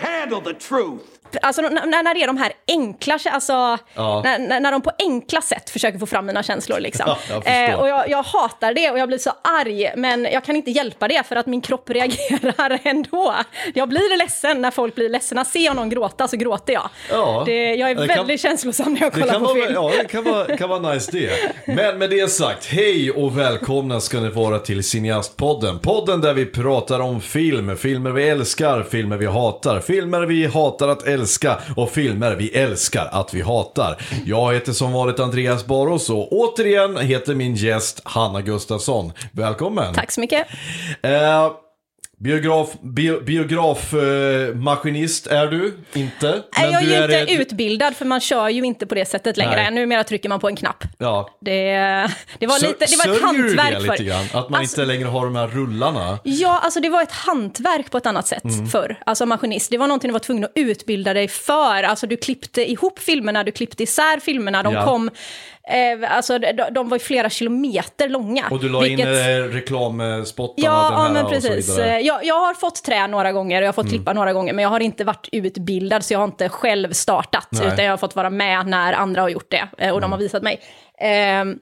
handle the truth! Alltså när, när det är de här enkla, alltså Ja. när, när, de på enkla sätt försöker få fram mina känslor liksom. Ja, jag eh, och jag, jag hatar det och jag blir så arg, men jag kan inte hjälpa det för att min kropp reagerar ändå. Jag blir ledsen när folk blir ledsna. Ser jag någon gråta så gråter jag. Ja. Det, jag är Det kan- väldigt känslosam när jag Det kollar på vara, film. ja, det kan vara, kan vara nice det. Men med det sagt, hej och välkomna ska ni vara till Cineastpodden. Podden där vi pratar om film, filmer vi älskar, filmer vi hatar, filmer vi hatar att älska och filmer vi älskar att vi hatar. Jag heter som vanligt Andreas Baros och återigen heter min gäst Hanna Gustafsson. Välkommen! Tack så mycket. Eh, biograf, bio, biografmaskinist är du inte? Nej, men jag är du ju inte ett- utbildad för man kör ju inte på det sättet längre. Nej. Numera trycker man på en knapp. Ja, Det, det var, Sör- lite, det var ett hantverk det lite grann? Att man Alltså- inte längre har de här rullarna? Ja, alltså det var ett hantverk på ett annat sätt Mm. förr. Alltså maskinist, det var någonting du var tvungen att utbilda dig för. Alltså du klippte ihop filmerna, du klippte isär filmerna, de Ja. kom... Eh, alltså de, de var ju flera kilometer långa. Och du la vilket- in eh, reklamspottarna, Ja, ja men precis. Mm. Eh, Jag, jag har fått trä några gånger och jag har fått klippa några gånger, men jag har inte varit utbildad, så jag har inte själv startat, Nej. utan jag har fått vara med när andra har gjort det, eh, och de har visat mig. Ehm,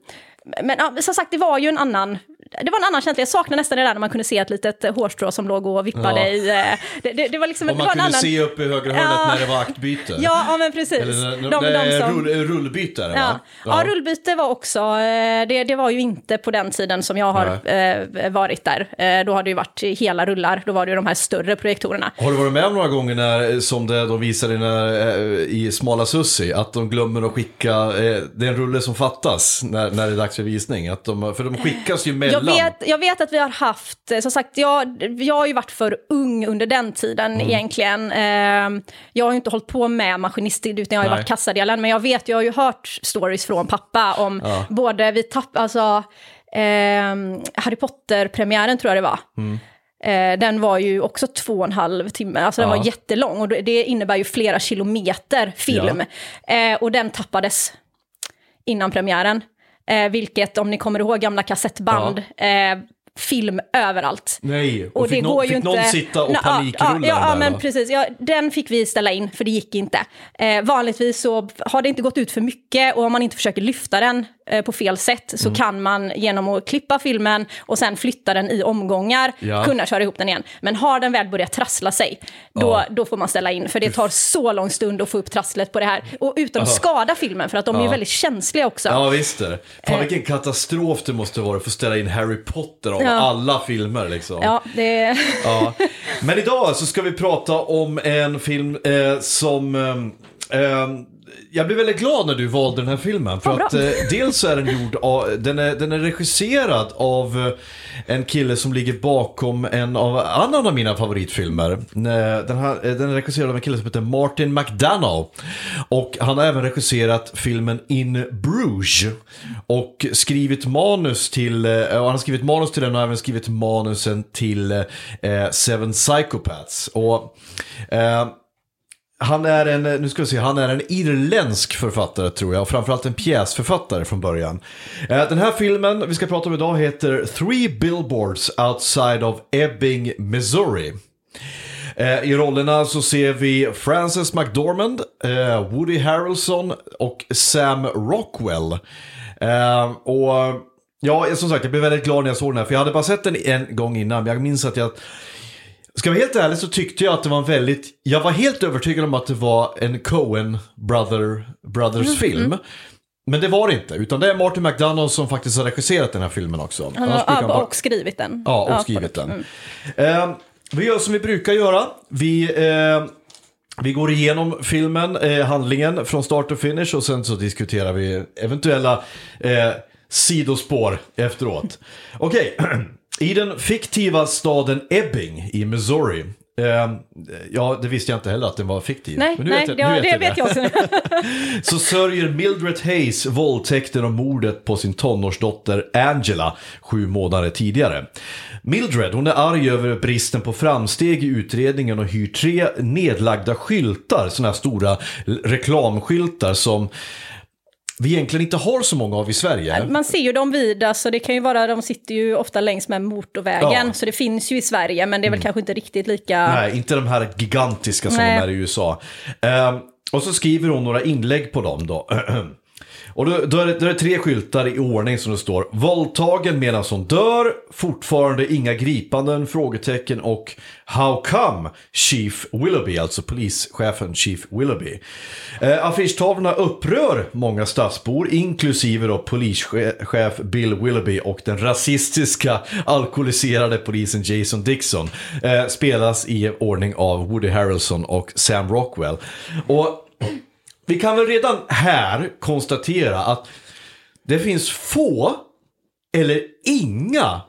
Men ja, som sagt, det var ju en annan, det var en annan känsla. Jag saknar nästan det där när man kunde se ett litet eh, hårstrå som låg och vippade Ja. i... eh, Det, det, det var liksom Och man kunde annan... se upp i högra hörnet Ja. när det var aktbyte. Ja, ja, men precis. Eller De- de är som- rull, rullbyte Ja. va? Ja. rullbyte var också, eh, det, det var ju inte på den tiden som jag har eh, varit där. Då har det ju varit hela rullar, då var det ju de här större projektorerna. Har du varit med om några gånger när, som det de visade när, i Smala Sussi, att de glömmer att skicka, det är en rulle som fattas när, när det är dags för visning? Att de, för de skickas ju Jag vet, jag vet att vi har haft, eh, som sagt, jag, jag har ju varit för ung under den tiden Mm. egentligen. Eh, jag har ju inte hållit på med maskinist, utan jag har ju varit kassadelen. Men jag vet, jag har ju hört stories från pappa om både, vi tapp, alltså, eh, Harry Potter-premiären tror jag det var. Mm. Eh, den var ju också två och en halv timme, alltså den Ja. var jättelång och det- innebär ju flera kilometer film. Eh, och den tappades innan premiären. Eh, vilket, om ni kommer ihåg gamla kassettband, eh, film överallt. Nej, och, fick, någon, fick någon sitta och ja, panikrulla ja, ja, den där, men precis. Ja, den fick vi ställa in, för det gick inte. Eh, vanligtvis så har det inte gått ut för mycket och om man inte försöker lyfta den på fel sätt så Mm. kan man genom att klippa filmen och sen flytta den i omgångar Ja. kunna köra ihop den igen. Men har den väl börjat trassla sig, då, Ja. då får man ställa in. För det tar så lång stund att få upp trasslet på det här. Och utan att Ja. skada filmen, för att de är väldigt känsliga också. Ja visst är det. Fan Eh. vilken katastrof det måste vara för att ställa in Harry Potter av alla filmer liksom. Ja, det... Ja. Men idag så ska vi prata om en film eh, som... Eh, eh, jag blev väldigt glad när du valde den här filmen. För bra. att eh, dels så är den gjord av, den är, den är regisserad av eh, en kille som ligger bakom en av annan av mina favoritfilmer. Eh, Den, här, eh, den är regisserad av en kille som heter Martin McDonough. Och han har även regisserat filmen In Bruges. Och skrivit manus till, och han har skrivit manus till den och även skrivit manusen till eh, Seven Psychopaths. Och eh, han är en, nu ska vi se, han är en irländsk författare tror jag, och framförallt en pjäsförfattare från början. Eh, den här filmen vi ska prata om idag heter Three Billboards Outside of Ebbing, Missouri. Eh, I rollerna så ser vi Frances McDormand, eh, Woody Harrelson och Sam Rockwell. Och ja, som sagt, jag blev väldigt glad när jag såg den här, för jag hade bara sett den en gång innan. men Jag minns att jag Ska jag vara helt ärlig så tyckte jag att det var en väldigt, jag var helt övertygad om att det var en Coen brother, Brothers Mm, film. Men det var det inte, utan det är Martin McDonough som faktiskt har regisserat den här filmen också. Han har, han bara- och skrivit den. Ja, och Ja, skrivit den. mm. Eh, vi gör som vi brukar göra. Vi, eh, vi går igenom filmen, eh, handlingen från start och finish och sen så diskuterar vi eventuella eh, sidospår efteråt. Okej, i den fiktiva staden Ebbing i Missouri. Eh, ja, det visste jag inte heller att den var fiktiv. Nej, Men nu nej vet det, jag, nu det vet jag också. så sörjer Mildred Hayes våldtäkten och mordet på sin tonårsdotter Angela sju månader tidigare. Mildred hon är arg över bristen på framsteg i utredningen och hyr tre nedlagda skyltar, sådana här stora reklamskyltar som vi egentligen inte har så många av i Sverige. Man ser ju dem vid, alltså det kan ju vara, de sitter ju ofta längs med motorvägen, Ja. Mm. så det finns ju i Sverige, men det är väl kanske inte riktigt lika... Nej, inte de här gigantiska som Nej. de är i USA. Ehm, och så skriver hon några inlägg på dem då. Och då, då, är det, då är det tre skyltar i ordning som det står Våldtagen medan hon dör, fortfarande inga gripanden, frågetecken och How come Chief Willoughby, alltså polischefen Chief Willoughby. Eh, affischtavlorna upprör många stadsbor, inklusive då polischef Bill Willoughby och den rasistiska alkoholiserade polisen Jason Dixon. Eh, spelas i ordning av Woody Harrelson och Sam Rockwell. Och vi kan väl redan här konstatera att det finns få eller inga,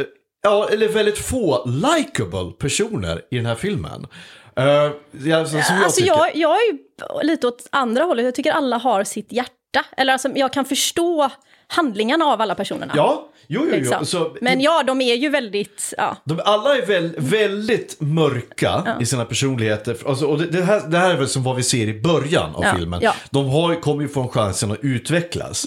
eh, ja, eller väldigt få likable personer i den här filmen. Uh, som jag alltså jag, jag är ju lite åt andra hållet, jag tycker alla har sitt hjärta. Eller alltså, jag kan förstå handlingarna av alla personerna. Ja, jo, jo, jo. liksom. Så, Men ja, de är ju väldigt, ja. De, alla är väl, väldigt mörka i sina personligheter. Alltså, och det, det, här, det här är väl som vad vi ser i början av Ja, filmen. ja. De har, kommer ju få chansen att utvecklas.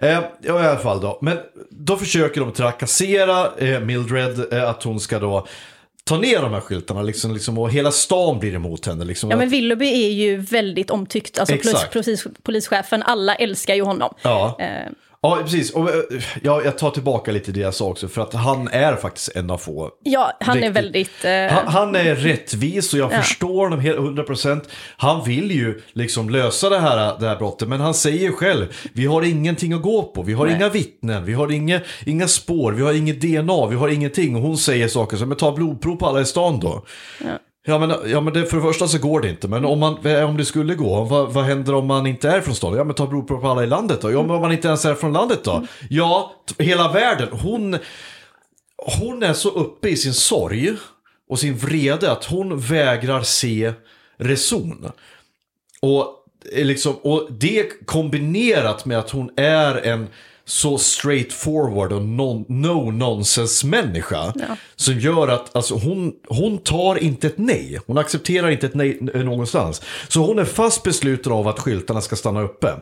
Eh, ja, i alla fall då. Men då försöker de trakassera eh, Mildred eh, att hon ska då ta ner de här skyltarna liksom, liksom, och hela stan blir emot henne. Liksom, Ja men Willoughby är ju väldigt omtyckt, alltså plus, Exakt. polis, polischefen, alla älskar ju honom. Ja. Eh, Ja, precis. Och, eh, ja, jag tar tillbaka lite det jag sa också, för att han är faktiskt en av få ja, han är Riktigt. väldigt... eh, Han, han är rättvis och jag Ja. förstår honom helt 100%. Han vill ju liksom lösa det här, det här brottet, men han säger själv, vi har ingenting att gå på, vi har Nej. inga vittnen, vi har inga, inga spår, vi har inget DNA, vi har ingenting. Och hon säger saker som, men ta blodprov på alla i stan då. Ja men, ja, men det, för det första så går det inte, men om, man, eh, om det skulle gå, vad, vad händer om man inte är från stan? Ja men ta blodprov på alla i landet då. Ja men om man inte ens är från landet då? Ja, hela världen. Hon, hon är så uppe i sin sorg och sin vrede att hon vägrar se reson. Och, eh, liksom, och det kombinerat med att hon är en så straightforward och non, no-nonsense människa. Som gör att alltså, hon, hon tar inte ett nej. Hon accepterar inte ett nej någonstans. Så hon är fast besluten av att skyltarna ska stanna uppe.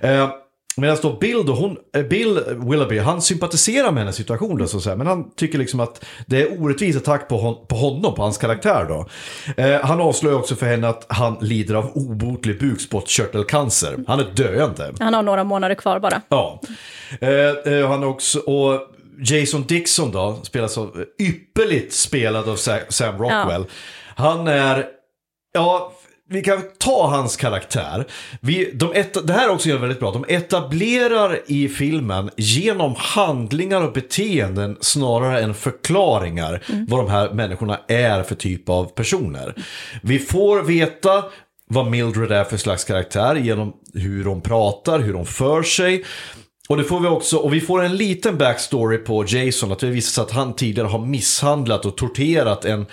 Eh, Medan då Bill, då, hon, eh, Bill Willoughby, han sympatiserar med hennes situation då, så att säga. Men han tycker liksom att det är orättvis attack på, hon, på honom, på hans karaktär då. Eh, han avslöjar också för henne att han lider av obotlig bukspottkörtelcancer. Han är döende. Han har några månader kvar bara. Ja. Eh, eh, han också, och Jason Dixon då, spelas av, ypperligt spelad av Sa- Sam Rockwell. Han är, ja, vi kan ta hans karaktär. Vi, de et, det här också gör väldigt bra. De etablerar i filmen genom handlingar och beteenden snarare än förklaringar vad de här människorna är för typ av personer. Vi får veta vad Mildred är för slags karaktär genom hur de pratar, hur de för sig. Och det får vi också, och vi får en liten backstory på Jason, att det visar sig att han tidigare har misshandlat och torterat en,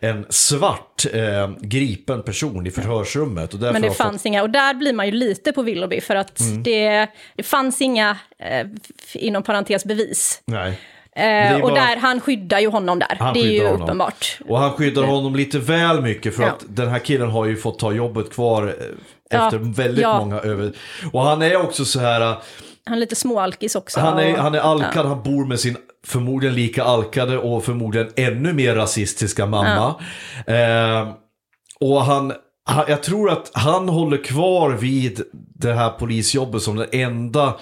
en svart eh, gripen person i förhörsrummet. Och Men det har fått- fanns inga, och där blir man ju lite på Willoughby för att Mm. det, det fanns inga, eh, inom parentes, bevis. Nej. Eh, är och bara- där, han skyddar ju honom där, Han det är ju honom. uppenbart. Och han skyddar honom lite väl mycket för Ja. att den här killen har ju fått ta jobbet kvar eh, Ja, efter väldigt ja. många över... Och han är också så här... Han är lite småalkis också. Han är, han är alkad, ja. han bor med sin förmodligen lika alkade och förmodligen ännu mer rasistiska mamma. Eh, och han, han, jag tror att han håller kvar vid det här polisjobbet som den enda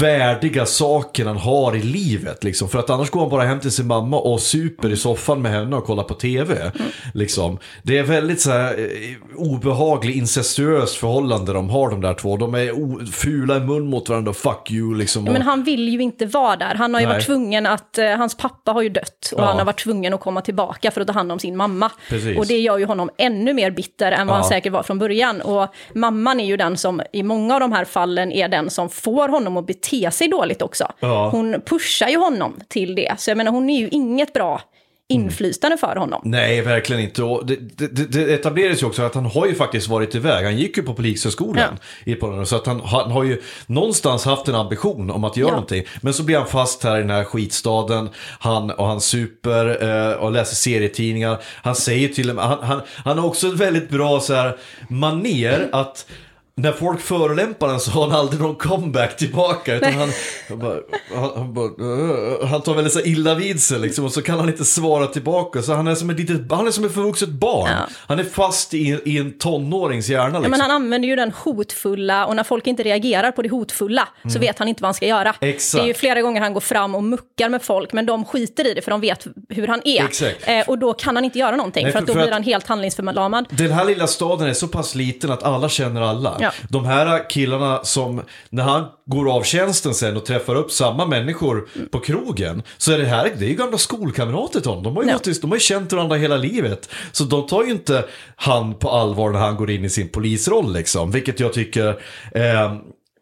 värdiga saken han har i livet. Liksom. För att annars går han bara hem till sin mamma och super i soffan med henne och kollar på tv. Liksom. Det är väldigt så här, eh, obehaglig, incestuöst förhållande de har de där två. De är fula i mun mot varandra, fuck you liksom. Ja, men Och- han vill ju inte vara där. Han har ju Nej. varit tvungen att, eh, hans pappa har ju dött och Ja. han har varit tvungen att komma tillbaka för att ta hand om sin mamma. Precis. Och det gör ju honom ännu mer bitter än vad Ja. han säkert var från början. Och mamman är ju den som, i många av de här fallen, är den som får honom att bete sig dåligt också. Ja. Hon pushar ju honom till det. Så jag menar, hon är ju inget bra inflytande för honom. Nej, verkligen inte. Och det, det, det- etablerades ju också att han har ju faktiskt varit iväg. Han gick ju på polishögskolan. i Polen, Så att han, han har ju någonstans haft en ambition om att göra Ja. någonting. Men så blir han fast här i den här skitstaden. Han, och han super eh, och läser serietidningar. Han säger till och med, han, han, han har också ett väldigt bra så här maner att när folk förolämpar honom så har han aldrig någon comeback tillbaka. Utan han, han, bara, han, han, bara, "Åh", han tar väldigt så illa vid sig liksom, och så kan han inte svara tillbaka. Så han är som ett, litet, han är som ett förvuxet barn. Ja. Han är fast i, i en tonårings hjärna. Ja, Liksom. men han använder ju den hotfulla och när folk inte reagerar på det hotfulla så vet han inte vad han ska göra. Mm. Exakt. Det är ju flera gånger han går fram och muckar med folk men de skiter i det för de vet hur han är. Eh, och då kan han inte göra någonting Nej, för, för- att då för blir han helt handlingsförlamad. Den här lilla staden är så pass liten att alla känner alla. Ja. De här killarna som, när han går av tjänsten sen och träffar upp samma människor på krogen, så är det här, det är ju gamla skolkamrater till honom. De har ju, Ja. gått de har ju känt varandra hela livet. Så de tar ju inte han på allvar när han går in i sin polisroll liksom, vilket jag tycker eh,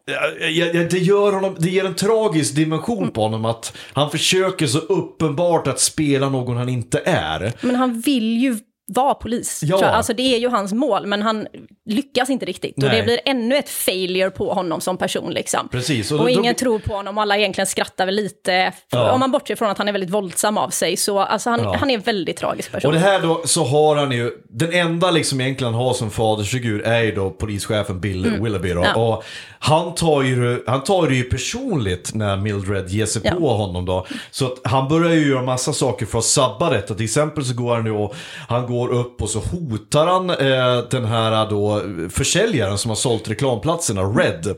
Ja, ja, det, gör honom, det ger en tragisk dimension på honom att han försöker så uppenbart att spela någon han inte är. Men han vill ju vara polis. Ja. Alltså det är ju hans mål, men han lyckas inte riktigt. Och Nej. det blir ännu ett failure på honom som person. Liksom. Precis, och Och, då- ingen då- tror på honom, alla egentligen skrattar väl lite. Ja. Om man bortser från att han är väldigt våldsam av sig, så alltså han, Ja. han är en väldigt tragisk person. Och det här då så har han ju, den enda liksom egentligen han har som fadersfigur är ju då polischefen Bill Willoughby då. Mm. Och han tar, ju, han tar det ju personligt när Mildred ger sig på honom då. Så att han börjar ju göra massa saker för att sabba detta. Till exempel så går han ju och han går upp och så hotar han eh, den här då försäljaren som har sålt reklamplatserna, Red.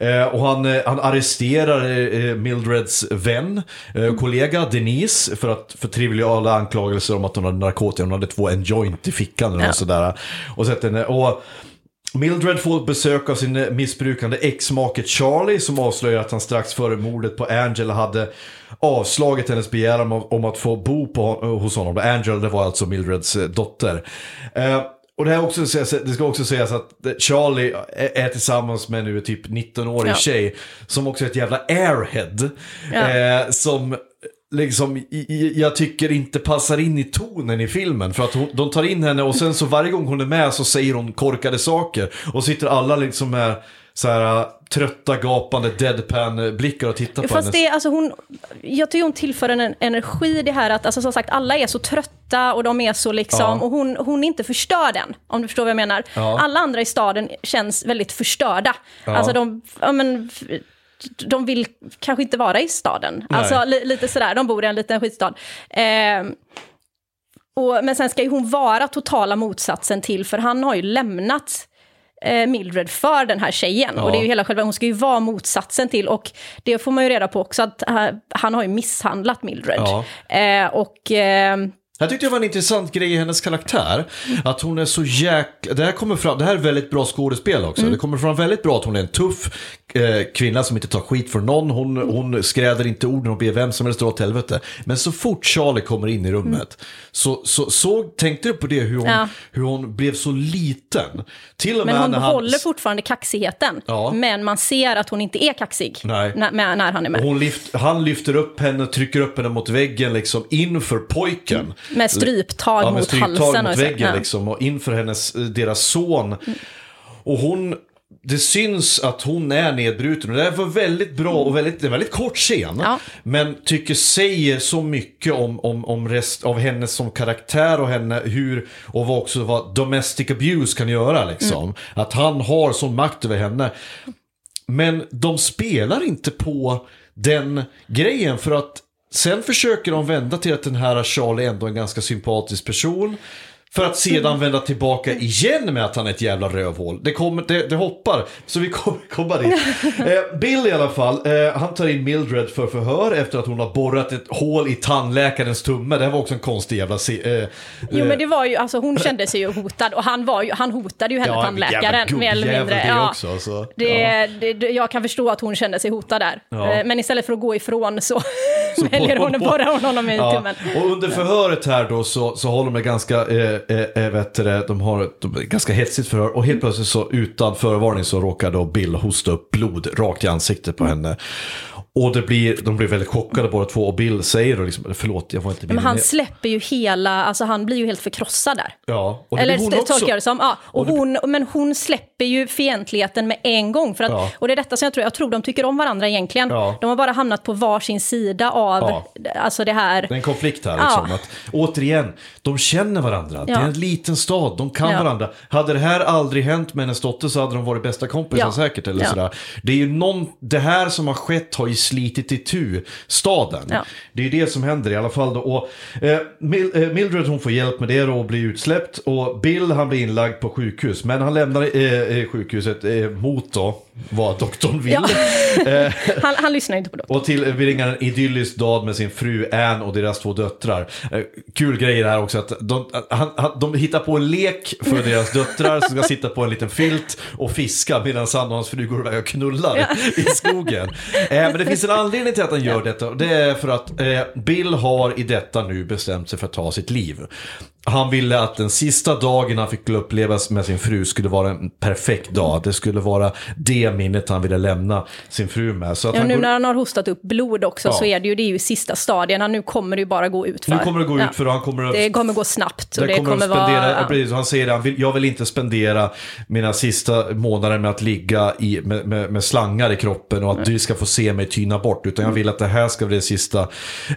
Eh, och han, eh, han arresterar eh, Mildreds vän, eh, kollega Denise för, att, för triviala anklagelser om att hon hade narkotika. Hon hade två en joint i fickan eller Ja. sådär. Och, sätter och Mildred får besök av sin missbrukande exmake Charlie som avslöjar att han strax före mordet på Angela hade avslagit hennes begäran om, att få bo på, hos honom. Angela det var alltså Mildreds eh, dotter. Eh, och det, här också, det ska också sägas att eh, Charlie är är tillsammans med nu typ 19-årig Ja. tjej som också är ett jävla airhead. Ja. Eh, som liksom, i- i- jag tycker inte passar in i tonen i filmen. För att hon, de tar in henne och sen så varje gång hon är med så säger hon korkade saker. Och sitter alla liksom med så här äh, trötta gapande deadpan-blickar och tittar på Fast henne. det, är, alltså hon, jag tycker hon tillför en energi det här att, alltså som sagt, alla är så trötta och de är så liksom, Ja. och hon, hon inte förstör den, om du förstår vad jag menar. Ja. Alla andra i staden känns väldigt förstörda. Ja. Alltså de, ja men, de vill kanske inte vara i staden. Nej. Alltså li, lite sådär, de bor i en liten skitstad. Ehm, och, men sen ska ju hon vara totala motsatsen till, för han har ju lämnat eh, Mildred för den här tjejen. Ja. Och det är ju hela själva, hon ska ju vara motsatsen till. Och det får man ju reda på också, att eh, han har ju misshandlat Mildred. Ja. Eh, och eh, Jag tyckte det var en intressant grej i hennes karaktär. Att hon är så jäk... Det här kommer fram, det här är väldigt bra skådespel också. Det kommer fram väldigt bra att hon är en tuff eh, kvinna som inte tar skit för någon. Hon, hon skräder inte orden och ber vem som helst dra åt helvete. Men så fort Charlie kommer in i rummet så, så, så tänkte du på det hur hon, Ja. hur hon blev så liten. Till och men med hon när han... fortfarande kaxigheten. Ja. Men man ser att hon inte är kaxig när, när han är med. lyft, han lyfter upp henne, trycker upp henne mot väggen liksom inför pojken. Med stryptag Ja, med mot stryptag halsen. mot och väggen. Mm. liksom och inför hennes, deras son. Och hon, det syns att hon är nedbruten. Och det var väldigt bra och väldigt, det är en väldigt kort scen. Ja. Men tycker säger så mycket om, om, om rest av henne som karaktär och henne hur, och vad också vad domestic abuse kan göra liksom. Mm. Att han har sån makt över henne. Men de spelar inte på den grejen för att sen försöker de vända till att den här Charlie ändå är en ganska sympatisk person. För att sedan vända tillbaka igen med att han är ett jävla rövhål. Det, kommer, det, det hoppar, så vi kommer komma dit. Eh, Bill i alla fall, eh, han tar in Mildred för förhör efter att hon har borrat ett hål i tandläkarens tumme. Det här var också en konstig jävla... Se, eh, Jo men det var ju, alltså hon kände sig ju hotad och han, var ju, han hotade ju henne, Ja, tandläkaren, mer eller mindre. det Ja. också. Så, Det, ja. det, jag kan förstå att hon kände sig hotad där. Ja. Eh, Men istället för att gå ifrån så, Så väljer hon att borra honom i Ja, tummen. och under förhöret här då så, så håller de ganska, eh, eh, vet det, de har ett de, ganska hetsigt förhör och helt plötsligt så utan förvarning så råkar då Bill hosta upp blod rakt i ansiktet på henne. Och det blir, de blir väldigt chockade båda två och Bill säger då liksom, förlåt jag var inte Men han släpper ju hela, alltså han blir ju helt förkrossad där. Ja, och det Eller blir hon det också. tolkar jag det som. Ja, och Och hon, men hon släpper ju fientligheten med en gång. För att, Ja. Och det är detta som jag tror, jag tror de tycker om varandra egentligen. Ja. De har bara hamnat på varsin sida av Ja. alltså det här. Det är en konflikt här. Ja. Liksom, att, återigen, de känner varandra. Det är en liten stad, de kan varandra. Hade det här aldrig hänt med hennes dotter så hade de varit bästa kompisar säkert. Eller Ja. sådär. Det, är ju någon, det här som har skett har ju slitit itu staden. Ja. Det är det som händer i alla fall. Då. Och, eh, eh, Mildred hon får hjälp med det då och blir utsläppt. Och Bill han blir inlagd på sjukhus. Men han lämnar eh, eh, sjukhuset eh, mot då vad doktorn vill. Ja. han, han lyssnar inte på det. Och tillbringar en idyllisk dag med sin fru Anne och deras två döttrar. Eh, Kul grej här också att de, han, han, de hittar på en lek för deras döttrar som ska sitta på en liten filt och fiska medan han och hans fru går iväg och knullar i skogen. Eh, men det finns en anledning till att han gör detta. och Det är för att eh, Bill har i detta nu bestämt sig för att ta sitt liv. Han ville att den sista dagen han fick uppleva med sin fru skulle vara en perfekt dag. Det skulle vara det minnet han ville lämna sin fru med. Så att Ja, han nu går... när han har hostat upp blod också Ja. så är det ju, det ju sista stadierna. Nu kommer det ju bara gå ut för. Nu kommer det gå Ja. ut för han kommer att... Det kommer gå snabbt. Och det det kommer, kommer, spendera, vara... precis, han säger det, han jag vill inte spendera mina sista månader med att ligga i, med, med, med slangar i kroppen och att du ska få se mig tyna bort. Utan jag vill att det här ska bli det sista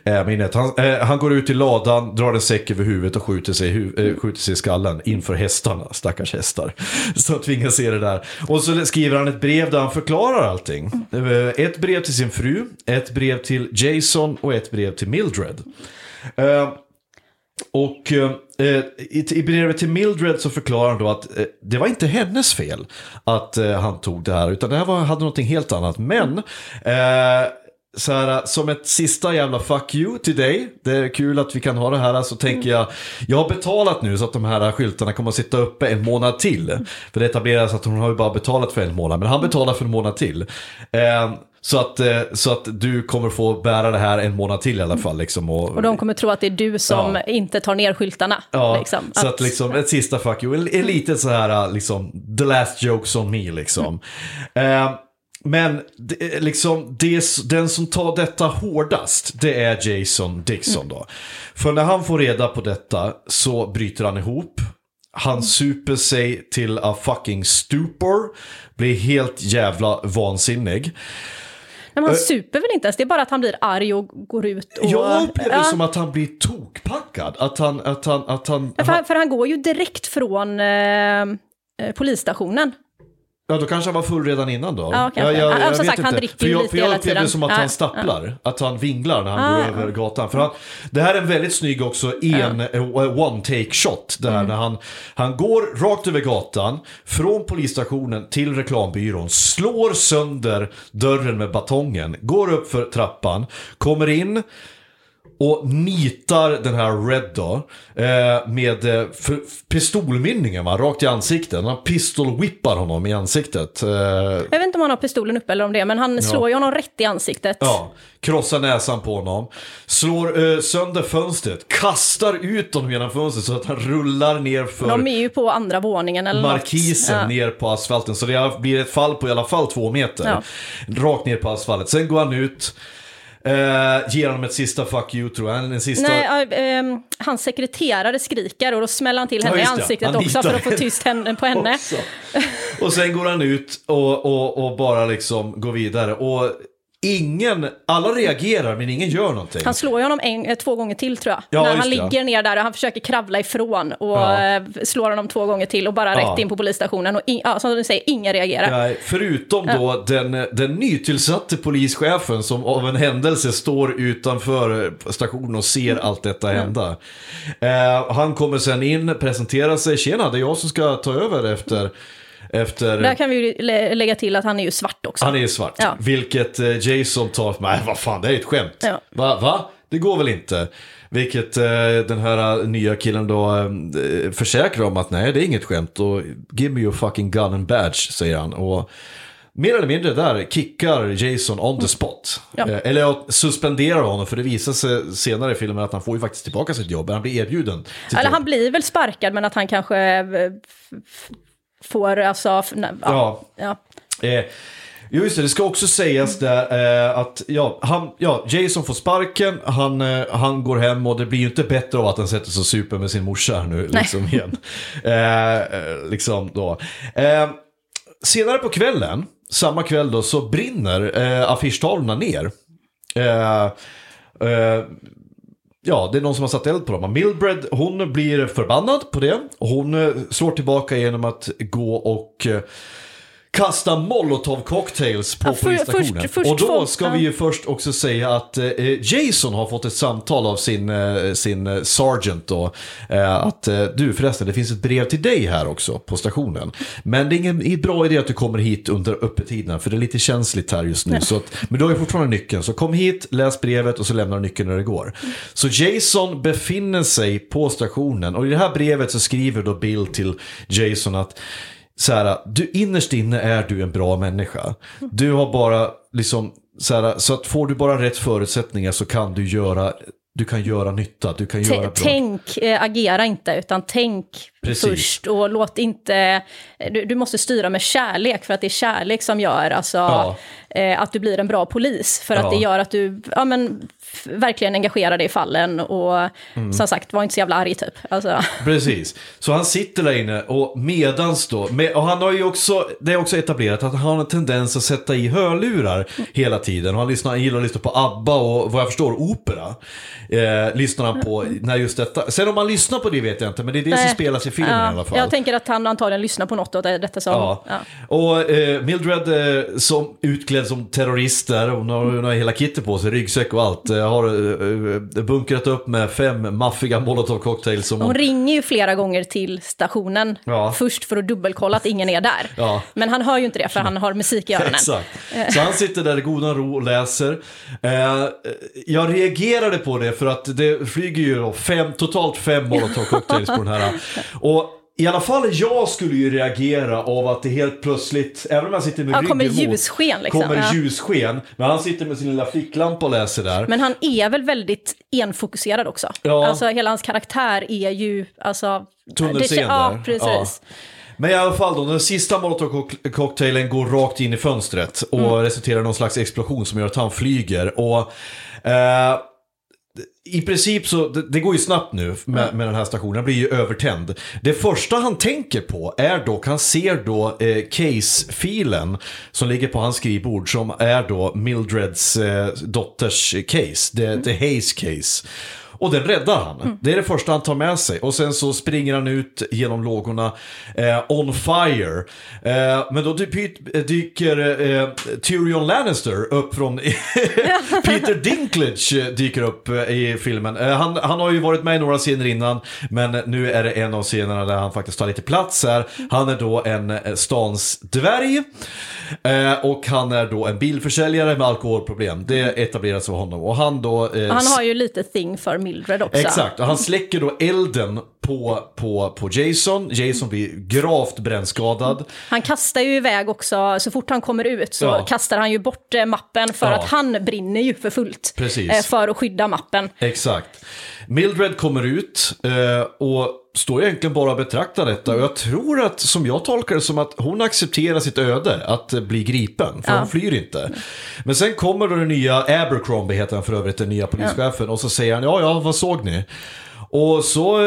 eh, minnet. Han, eh, han går ut i ladan, drar en säck över huvudet och skjuter sig, eh, skjuter sig i skallen inför hästarna, stackars hästar. Som tvingas se det där. Och så skriver han ett brev där han förklarar allting. Eh, Ett brev till sin fru, ett brev till Jason och ett brev till Mildred. Eh, och eh, i, brevet till Mildred så förklarar han då att eh, det var inte hennes fel att eh, han tog det här, utan det här var, hade någonting helt annat. Men så här, som ett sista jävla fuck you till dig, det är kul att vi kan ha det här, så tänker jag, jag har betalat nu så att de här skyltarna kommer att sitta uppe en månad till. För det etableras att hon har ju bara betalat för en månad, men han betalar för en månad till. Eh, så att, så att du kommer få bära det här en månad till i alla fall. Liksom, och, Och de kommer tro att det är du som Ja. inte tar ner skyltarna. Ja, liksom. så att liksom ett sista fuck you, en liten så här liksom, the last jokes on me liksom. Eh, men det, liksom, det, den som tar detta hårdast, det är Jason Dixon då. För när han får reda på detta så bryter han ihop. Han super sig till a fucking stupor, blir helt jävla vansinnig. Men han super väl inte ens, det är bara att han blir arg och går ut och... Jag upplever Ja. det som att han blir tokpackad. Att han, att han, att han... Ja, För, för han går ju direkt från eh, eh, polisstationen. Ja, då kanske han var full redan innan då. Ja, kanske. Ja, som vet sagt, han dricker för jag, lite för jag hela det som att Ja, han stapplar, att han vinglar när han Ah, går ja. över gatan. För han, det här är en väldigt snygg också en eh, one take shot. Där Mm. när han, han går rakt över gatan, från polisstationen till reklambyrån, slår sönder dörren med batongen, går upp för trappan, kommer in, och nitar den här Red då eh, med eh, för, pistolmynningen va, rakt i ansiktet. Han pistolwhippar honom i ansiktet. Eh, Jag vet inte om han har pistolen uppe eller om det, men han slår ju honom rätt i ansiktet. ja, krossar näsan på honom. Slår eh, sönder fönstret. Kastar ut honom genom fönstret så att han rullar ner för De är ju på andra våningen eller markisen något. Ja. ner på asfalten. Så det blir ett fall på i alla fall två meter. Ja. Rakt ner på asfaltet. Sen går han ut. Eh, ger honom ett sista fuck you tror jag. En sista... Nej, ja, ehm, hans sekreterare skriker och då smäller han till Ja, henne i just det. ansiktet Han också för att få tyst henne, på henne. Och sen går han ut och, och, och bara liksom går vidare. Och ingen, alla reagerar men ingen gör någonting. Han slår ju honom en, eh, två gånger till tror jag. Ja, När han det, ligger ner där och han försöker kravla ifrån och Ja. eh, slår honom två gånger till och bara Ja. rätt in på polisstationen. Och in, ja, som du säger, ingen reagerar. Nej, förutom då den, den nytillsatte polischefen som av en händelse står utanför stationen och ser allt detta hända. Eh, han kommer sen in, presenterar sig, tjena det är jag som ska ta över efter, efter Där kan vi ju lä- lägga till att han är ju svart också. Han är svart. Ja. Vilket eh, Jason tar, nej vad fan det är ett skämt. Ja. Va? Va? Det går väl inte? Vilket eh, den här eh, nya killen då eh, försäkrar om att nej det är inget skämt. Och give me your fucking gun and badge säger han. Och mer eller mindre där kickar Jason on the spot. Ja. Eh, eller jag suspenderar honom för det visar sig senare i filmen att han får ju faktiskt tillbaka sitt jobb. Han blir erbjuden Eller jobb. han blir väl sparkad men att han kanske får alltså... nej, Ja. ja. Eh, just det. Det ska också sägas där eh, att ja, han, ja, Jason får sparken, han, eh, han går hem och det blir ju inte bättre av att han sätter sig och super med sin morsa här nu, liksom igen. Eh, eh, liksom då. Eh, senare på kvällen, samma kväll då, så brinner eh, affischtavlorna ner. Eh, Ja, det är någon som har satt eld på dem. Mildred, hon blir förbannad på det. Och hon eh, slår tillbaka genom att gå och eh, kasta molotov cocktails på Ja, för- polisstationen. först- först och då ska vi ju först också säga att eh, Jason har fått ett samtal av sin, eh, sin eh, sergeant då. Eh, att eh, du förresten, det finns ett brev till dig här också på stationen. Men det är ingen bra idé att du kommer hit under öppettiderna för det är lite känsligt här just nu. Så att, men du har ju fortfarande nyckeln, så kom hit, läs brevet och så lämnar du nyckeln när det går. Så Jason befinner sig på stationen och i det här brevet så skriver då Bill till Jason att så här, du innerst inne är du en bra människa. Du har bara liksom, så, här, så att får du bara rätt förutsättningar så kan du göra, du kan göra nytta, du kan göra bra. tänk, eh, agera inte, utan tänk Precis. först och låt inte... Du, du måste styra med kärlek, för att det är kärlek som gör alltså, Ja. eh, att du blir en bra polis. För Ja. att det gör att du ja, men, verkligen engagerar dig i fallen och Mm. som sagt, var inte så jävla arg typ. Alltså, Precis, så han sitter där inne och medans då, med, och han har ju också, det är också etablerat att han har en tendens att sätta i hörlurar hela tiden. Och han, lyssnar, han gillar att lyssna på ABBA och vad jag förstår opera. Eh, lyssnar han på när just detta. Sen om han lyssnar på det vet jag inte, men det är det som Nej. spelas i filmen ja, i alla fall. Jag tänker att han antagligen lyssnar på något är detta som... Ja. Ja. Och eh, Mildred eh, som utklädd som terrorister, hon har, hon har hela kittet på sig, ryggsäck och allt, eh, har eh, eh, bunkrat upp med fem maffiga molotov cocktails som Hon ringer ju flera gånger till stationen Ja. först för att dubbelkolla att ingen är där. Ja. Men han hör ju inte det för han har musik i öronen. Exakt. Så han sitter där i godan ro och läser. Jag reagerade på det för att det flyger ju fem, totalt fem molotov cocktails på den här. Och i alla fall jag skulle ju reagera av att det helt plötsligt, även om jag sitter med Ja, ryggen kommer ljussken, liksom. kommer Ja. ljussken. Men han sitter med sin lilla ficklampa och läser där. Men han är väl väldigt enfokuserad också. Ja. Alltså hela hans karaktär är ju, alltså... Tunnelseende. Ja, precis. Men i alla fall då, den sista molotov-cocktailen går rakt in i fönstret och Mm. resulterar i någon slags explosion som gör att han flyger. Och eh, i princip så, det, det går ju snabbt nu med, med den här stationen, den blir ju övertänd. Det första han tänker på är dock, han ser då eh, case-filen som ligger på hans skrivbord som är då Mildreds eh, dotters case, the, the Hayes case. Och den räddar han. Det är det första han tar med sig. Och sen så springer han ut genom lågorna eh, on fire. Eh, men då dy- dyker eh, Tyrion Lannister upp från... Peter Dinklage dyker upp eh, i filmen. Eh, han, han har ju varit med i några scener innan. Men nu är det en av scenerna där han faktiskt tar lite plats här. Han är då en eh, stans dvärg. Och han är då en bilförsäljare med alkoholproblem. Det etableras av honom. Och han då... Han har ju lite thing för Mildred också. Exakt, och han släcker då elden på, på, på Jason. Jason blir gravt brännskadad. Han kastar ju iväg också, så fort han kommer ut så Ja. kastar han ju bort eh, mappen för Ja. att han brinner ju för fullt. Precis. eh, För att skydda mappen. Exakt. Mildred kommer ut eh, och står egentligen bara och betraktar detta. Och jag tror att, som jag tolkar det, som att hon accepterar sitt öde, att bli gripen. För Ja. hon flyr inte. Men sen kommer då den nya, Abercrombie heter han för övrigt, den nya polischefen. Och så säger han, ja, ja, vad såg ni? Och så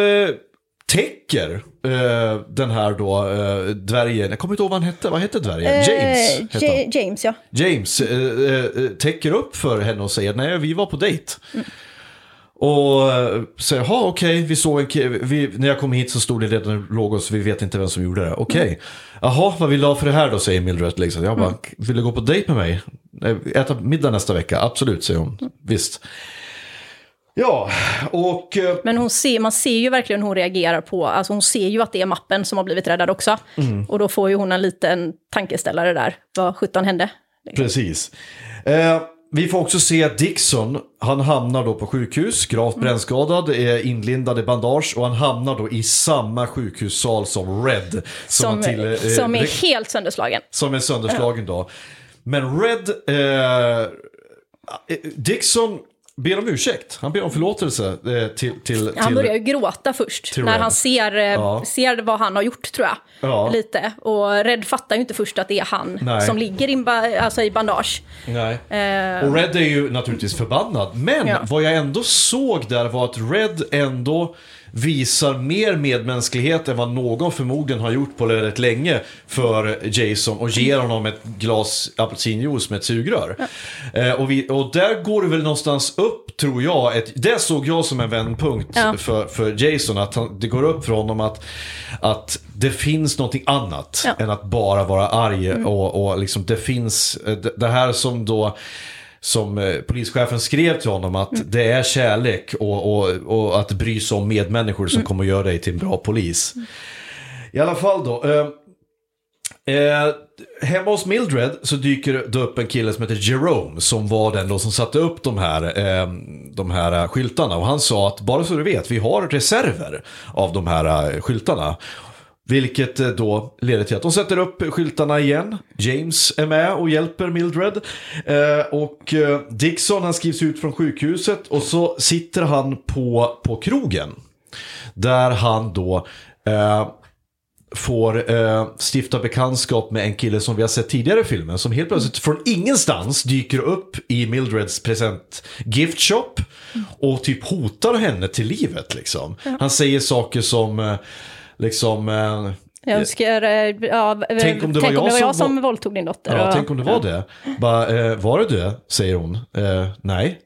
täcker eh, den här då eh, dvärgen, jag kommer inte ihåg vad han hette, vad hette dvärgen? James Eh, hette han. Ja- James, ja. James eh, eh, täcker upp för henne och säger nej, vi var på dejt. Och eh, säger, jaha okej, vi såg en vi, när jag kom hit så stod det redan lågor så vi vet inte vem som gjorde det. Okej, jaha, vad vill du ha för det här då, säger Mildred. Liksom. Jag bara, vill du gå på dejt med mig? Eh, Äta middag nästa vecka? Absolut, säger hon. Visst. Ja, och... eh, Men hon ser, man ser ju verkligen hur hon reagerar på, alltså hon ser ju att det är mappen som har blivit räddad också. Mm. Och då får ju hon en liten tankeställare där, vad sjutton hände? Precis. Eh, vi får också se Dixon, han hamnar då på sjukhus, gravt Mm. brännskadad, är inlindad i bandage och han hamnar då i samma sjukhussal som Red. Som, Som, till, eh, som är helt sönderslagen. som är sönderslagen då. Men Red, eh, Dixon ber om ursäkt. Han ber om förlåtelse eh, till, till, Han till börjar ju gråta först när han ser, eh, Ja. ser vad han har gjort tror jag. Ja. Lite. Och Red fattar ju inte först att det är han Nej. som ligger in alltså i bandage. Nej. Eh, Och Red är ju naturligtvis förbannad. Men Ja. vad jag ändå såg där var att Red ändå visar mer medmänsklighet än vad någon förmodligen har gjort på väldigt länge för Jason och ger honom ett glas apelsinjuice med ett sugrör. Eh, och, vi, och där går det väl någonstans upp, tror jag, ett, det såg jag som en vändpunkt Ja. för, för Jason, att han, det går upp för honom att, att det finns någonting annat Ja. Mm. än att bara vara arg och, och liksom det finns, eh, det, det här som då som eh, polischefen skrev till honom att Mm. det är kärlek och, och, och att bry sig om medmänniskor Mm. som kommer att göra dig till en bra polis. I alla fall då. Eh, eh, hemma hos Mildred så dyker det upp en kille som heter Jerome som var den då som satte upp de här, eh, de här skyltarna. Och han sa att bara så du vet, vi har reserver av de här eh, skyltarna. Vilket eh, då leder till att de sätter upp skyltarna igen. James är med och hjälper Mildred. Eh, och eh, Dixon han skrivs ut från sjukhuset och så sitter han på, på krogen. Där han då eh, får eh, stifta bekantskap med en kille som vi har sett tidigare i filmen. Som helt plötsligt från ingenstans dyker upp i Mildreds present gift shop. Och typ hotar henne till livet liksom. Han säger saker som liksom... Eh, jag önskar, eh, ja, Tänk om det var jag som som, var- våldtog din dotter. Ja, och- tänk om det var det. Bara, eh, var det det? Säger hon. Eh, nej.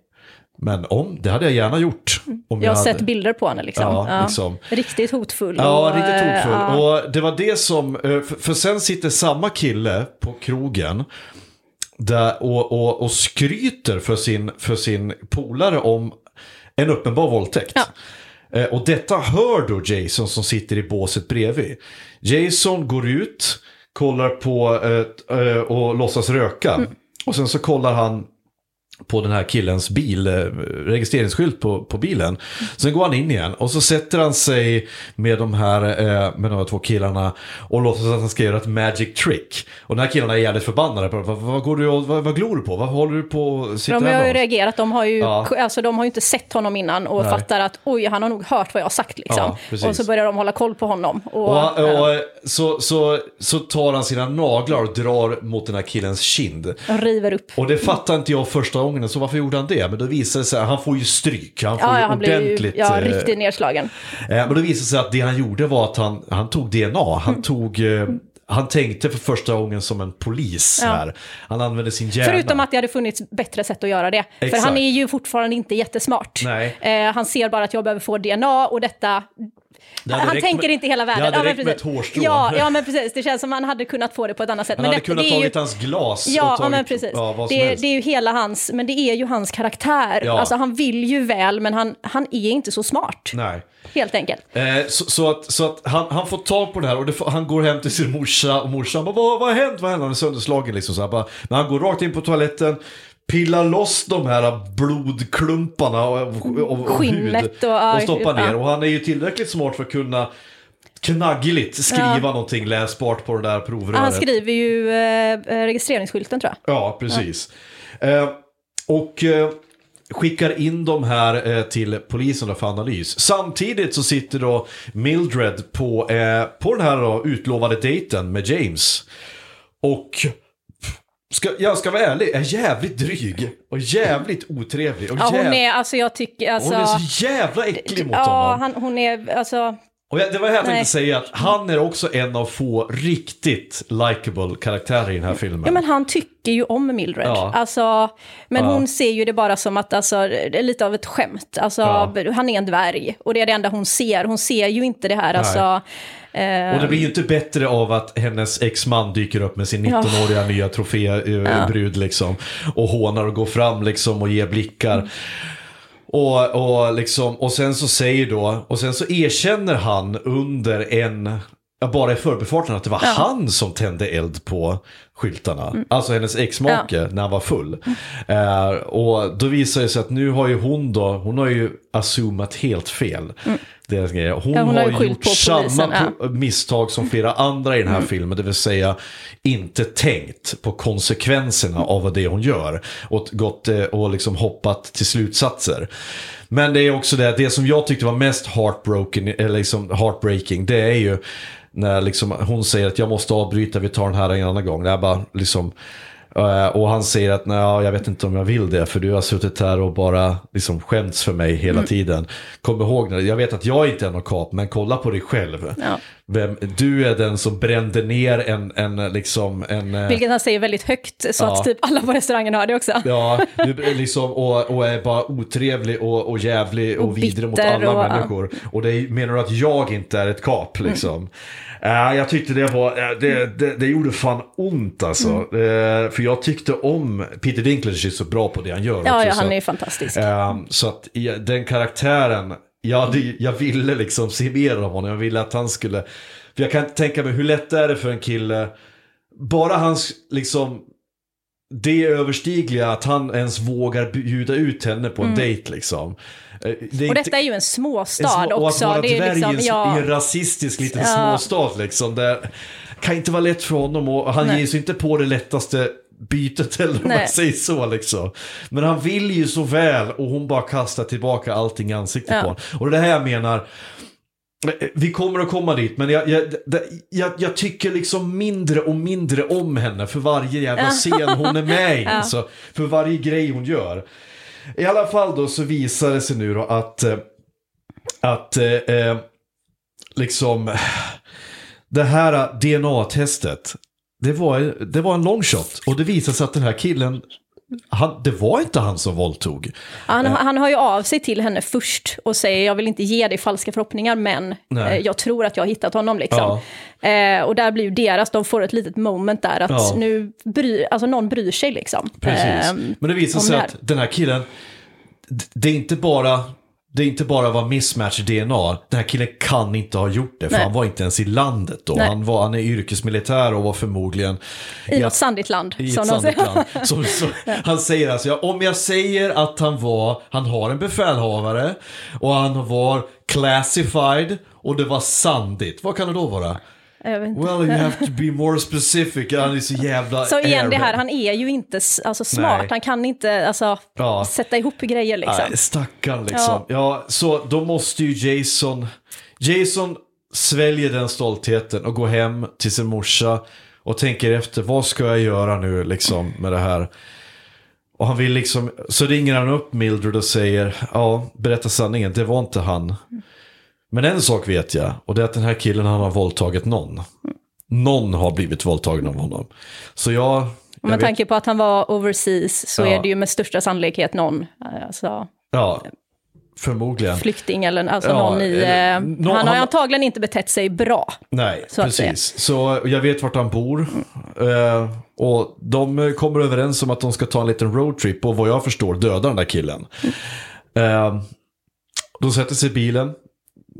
Men om, det hade jag gärna gjort. Om Jag har hade... sett bilder på henne liksom. Ja, liksom. Riktigt hotfull. Ja, och, riktigt eh, hotfull. ja. Och det var det som, eh, för, för sen sitter samma kille på krogen där, och, och, och skryter för sin, för sin polare om en uppenbar våldtäkt. Eh, Och detta hör då Jason som sitter i båset bredvid. Jason går ut, kollar på eh, eh, och låtsas röka. Mm. Och sen så kollar han på den här killens bil, eh, registreringsskylt på, på bilen. Sen går han in igen och så sätter han sig med de här, eh, med de här två killarna och låtsas att han ska göra ett magic trick. Och den här killarna är jävligt förbannade. På, vad, vad, går du och, vad, vad glor du på? Varför håller du på att sitta De har ju reagerat, de har ju, Ja. alltså, de har ju inte sett honom innan och Nej. fattar att oj, han har nog hört vad jag har sagt liksom. Ja, och så börjar de hålla koll på honom. Och, Och, och så, så, så tar han sina naglar och drar mot den här killens kind. de river upp. Och det fattar inte jag första gången, så varför gjorde han det? Men då visade det sig, han får ju stryk, han får Ja, ju han blir ju ordentligt... ja, eh, riktigt nedslagen. Eh, Men då visade det sig att det han gjorde var att han, han tog DNA. Han tog... Eh, han tänkte för första gången som en polis Ja. här. Han använde sin hjärna. Förutom att det hade funnits bättre sätt att göra det. Exakt. För han är ju fortfarande inte jättesmart. Eh, han ser bara att jag behöver få DNA och detta... Det Han tänker med- inte hela världen. Det hade men räckt med ett hårstrå. Ja, ja, men precis. Det känns som att han hade kunnat få det på ett annat sätt. Han men hade detta- kunnat det är ju- tagit hans glas Ja, tagit, ja men precis. Ja, det, det är ju hela hans, men det är ju hans karaktär. Ja. Alltså han vill ju väl, men han, han är inte så smart. Nej. Helt enkelt. Eh, så, så att, så att han, han får tag på det här och det, han går hem till sin morsa och morsan bara vad, vad har hänt? Vad har hänt? Han är sönderslagen liksom. Så han bara, men han går rakt in på toaletten, pillar loss de här blodklumparna och Skinnet hud och- och stoppar ja. ner. Och han är ju tillräckligt smart för att kunna knaggligt skriva Ja. någonting läsbart på det där provröret. Han skriver ju eh, registreringsskylten tror jag. Ja, precis. Eh, och eh, skickar in de här eh, till polisen för analys. Samtidigt så sitter då Mildred på, eh, på den här då, utlovade dejten med James. Och ska, jag ska vara ärlig, är jävligt dryg och jävligt otrevlig. Och Ja, hon jäv- är, alltså jag tycker, alltså... hon är så jävla äcklig mot ja, honom. han, hon är, alltså... Och jag, det var här jag tänkte Nej. säga att han är också en av få riktigt likable karaktärer i den här filmen. Ja, men han tycker ju om Mildred. Ja. Alltså, men Ja. hon ser ju det bara som att alltså, det är lite av ett skämt. Alltså, Ja. Han är en dvärg och det är det enda hon ser. Hon ser ju inte det här. Alltså, eh, Och det blir ju inte bättre av att hennes exman dyker upp med sin 19-åriga nya trofébrud liksom. Och hånar och går fram liksom och ger blickar. Och, och, liksom, och sen så säger då, och sen så erkänner han under en, ja, bara i förbifarten att det var han som tände eld på skyltarna. Alltså hennes exmake när han var full. Eh, och då visar det sig att nu har ju hon då, hon har ju assumat helt fel. deras grejer. Hon, Ja, hon har har gjort samma ja. Mm. misstag som flera andra i den här filmen, det vill säga inte tänkt på konsekvenserna av det hon gör och gått eh, och liksom hoppat till slutsatser. Men det är också det, det som jag tyckte var mest heartbroken, eller liksom heartbreaking, det är ju när liksom hon säger att jag måste avbryta, vi tar den här en annan gång. Det är bara liksom, eh, och han säger att nej, jag vet inte om jag vill det, för du har suttit här och bara liksom skämts för mig hela Mm. tiden. Kom ihåg, jag vet att jag inte är någon kap, men kolla på dig själv. Ja. Vem, du är den som brände ner en, en liksom, en... eh, Vilket han säger väldigt högt, så Ja. att typ alla på restaurangen hör det också. Ja, liksom, och, och är bara otrevlig och, och jävlig och, Och vidrig mot alla och- människor. Och det är, menar du att jag inte är ett kap Mm. liksom? Eh, jag tyckte det var, eh, det, det, det gjorde fan ont alltså. Mm. Eh, för jag tyckte om, Peter Dinklage är så bra på det han gör Ja, också. ja han är ju fantastisk. Eh, så att den karaktären, ja, det, jag ville liksom se mer av honom. Jag ville att han skulle, för jag kan tänka mig hur lätt är det för en kille, bara hans liksom, det överstigliga att han ens vågar bjuda ut henne på en dejt liksom. Eh, det är Mm. Och inte- detta är ju en en småstad små- och också. att vara det är liksom, en, ja, i en rasistisk liten Ja. småstad liksom. Det kan inte vara lätt för honom och han Nej. ger sig inte på det lättaste bytet eller om man säger så liksom. Men han vill ju så väl och hon bara kastar tillbaka allting i ansiktet Ja. på honom. Och det är det här jag menar. Vi kommer att komma dit, men jag, jag, jag, jag tycker liksom mindre och mindre om henne för varje jävla scen hon är med i. Alltså, för varje grej hon gör. I alla fall då så visar det sig nu då att, eh, att eh, eh, liksom det här DNA-testet, det var, det var en long shot. Och det visade sig att den här killen, han, det var inte han som våldtog. han, han hör ju av sig till henne först och säger jag vill inte ge dig falska förhoppningar men Nej. eh, jag tror att jag har hittat honom liksom. Eh, och där blir ju deras, de får ett litet moment där att Ja. nu bry, alltså någon bryr sig liksom. Precis. Eh, Men det visar sig att den här killen, det är inte bara det inte bara var mismatch DNA. Den här killen kan inte ha gjort det, för Nej. han var inte ens i landet då. Nej. Han, var, han är yrkesmilitär och var förmodligen I något sandigt land. i som ett sandigt land. Som, så, han säger alltså, ja, om jag säger att han var, han har en befälhavare och han var classified och det var sandigt, vad kan det då vara? Well, you have to be more specific. Han är så jävla Så igen, det här, han är ju inte alltså, smart, Nej. han kan inte alltså, Ja. sätta ihop grejer liksom. Nej, stackarn liksom. Ja. så då måste ju Jason... Jason sväljer den stoltheten och går hem till sin morsa och tänker efter, vad ska jag göra nu liksom med det här? Och han vill liksom, så ringer han upp Mildred och säger, ja, berätta sanningen, det var inte han. Men en sak vet jag, och det är att den här killen han har våldtagit någon. Någon har blivit våldtagen av honom. Så jag... Och jag med vet- tanke på att han var overseas så Ja. är det ju med största sannolikhet någon alltså, Ja, förmodligen. flykting eller alltså Ja, någon i... eller- eh, någon- han har han- antagligen inte betett sig bra. Nej, Så precis. Så jag vet vart han bor. Eh, och de kommer överens om att de ska ta en liten roadtrip och vad jag förstår döda den där killen. Eh, de sätter sig i bilen.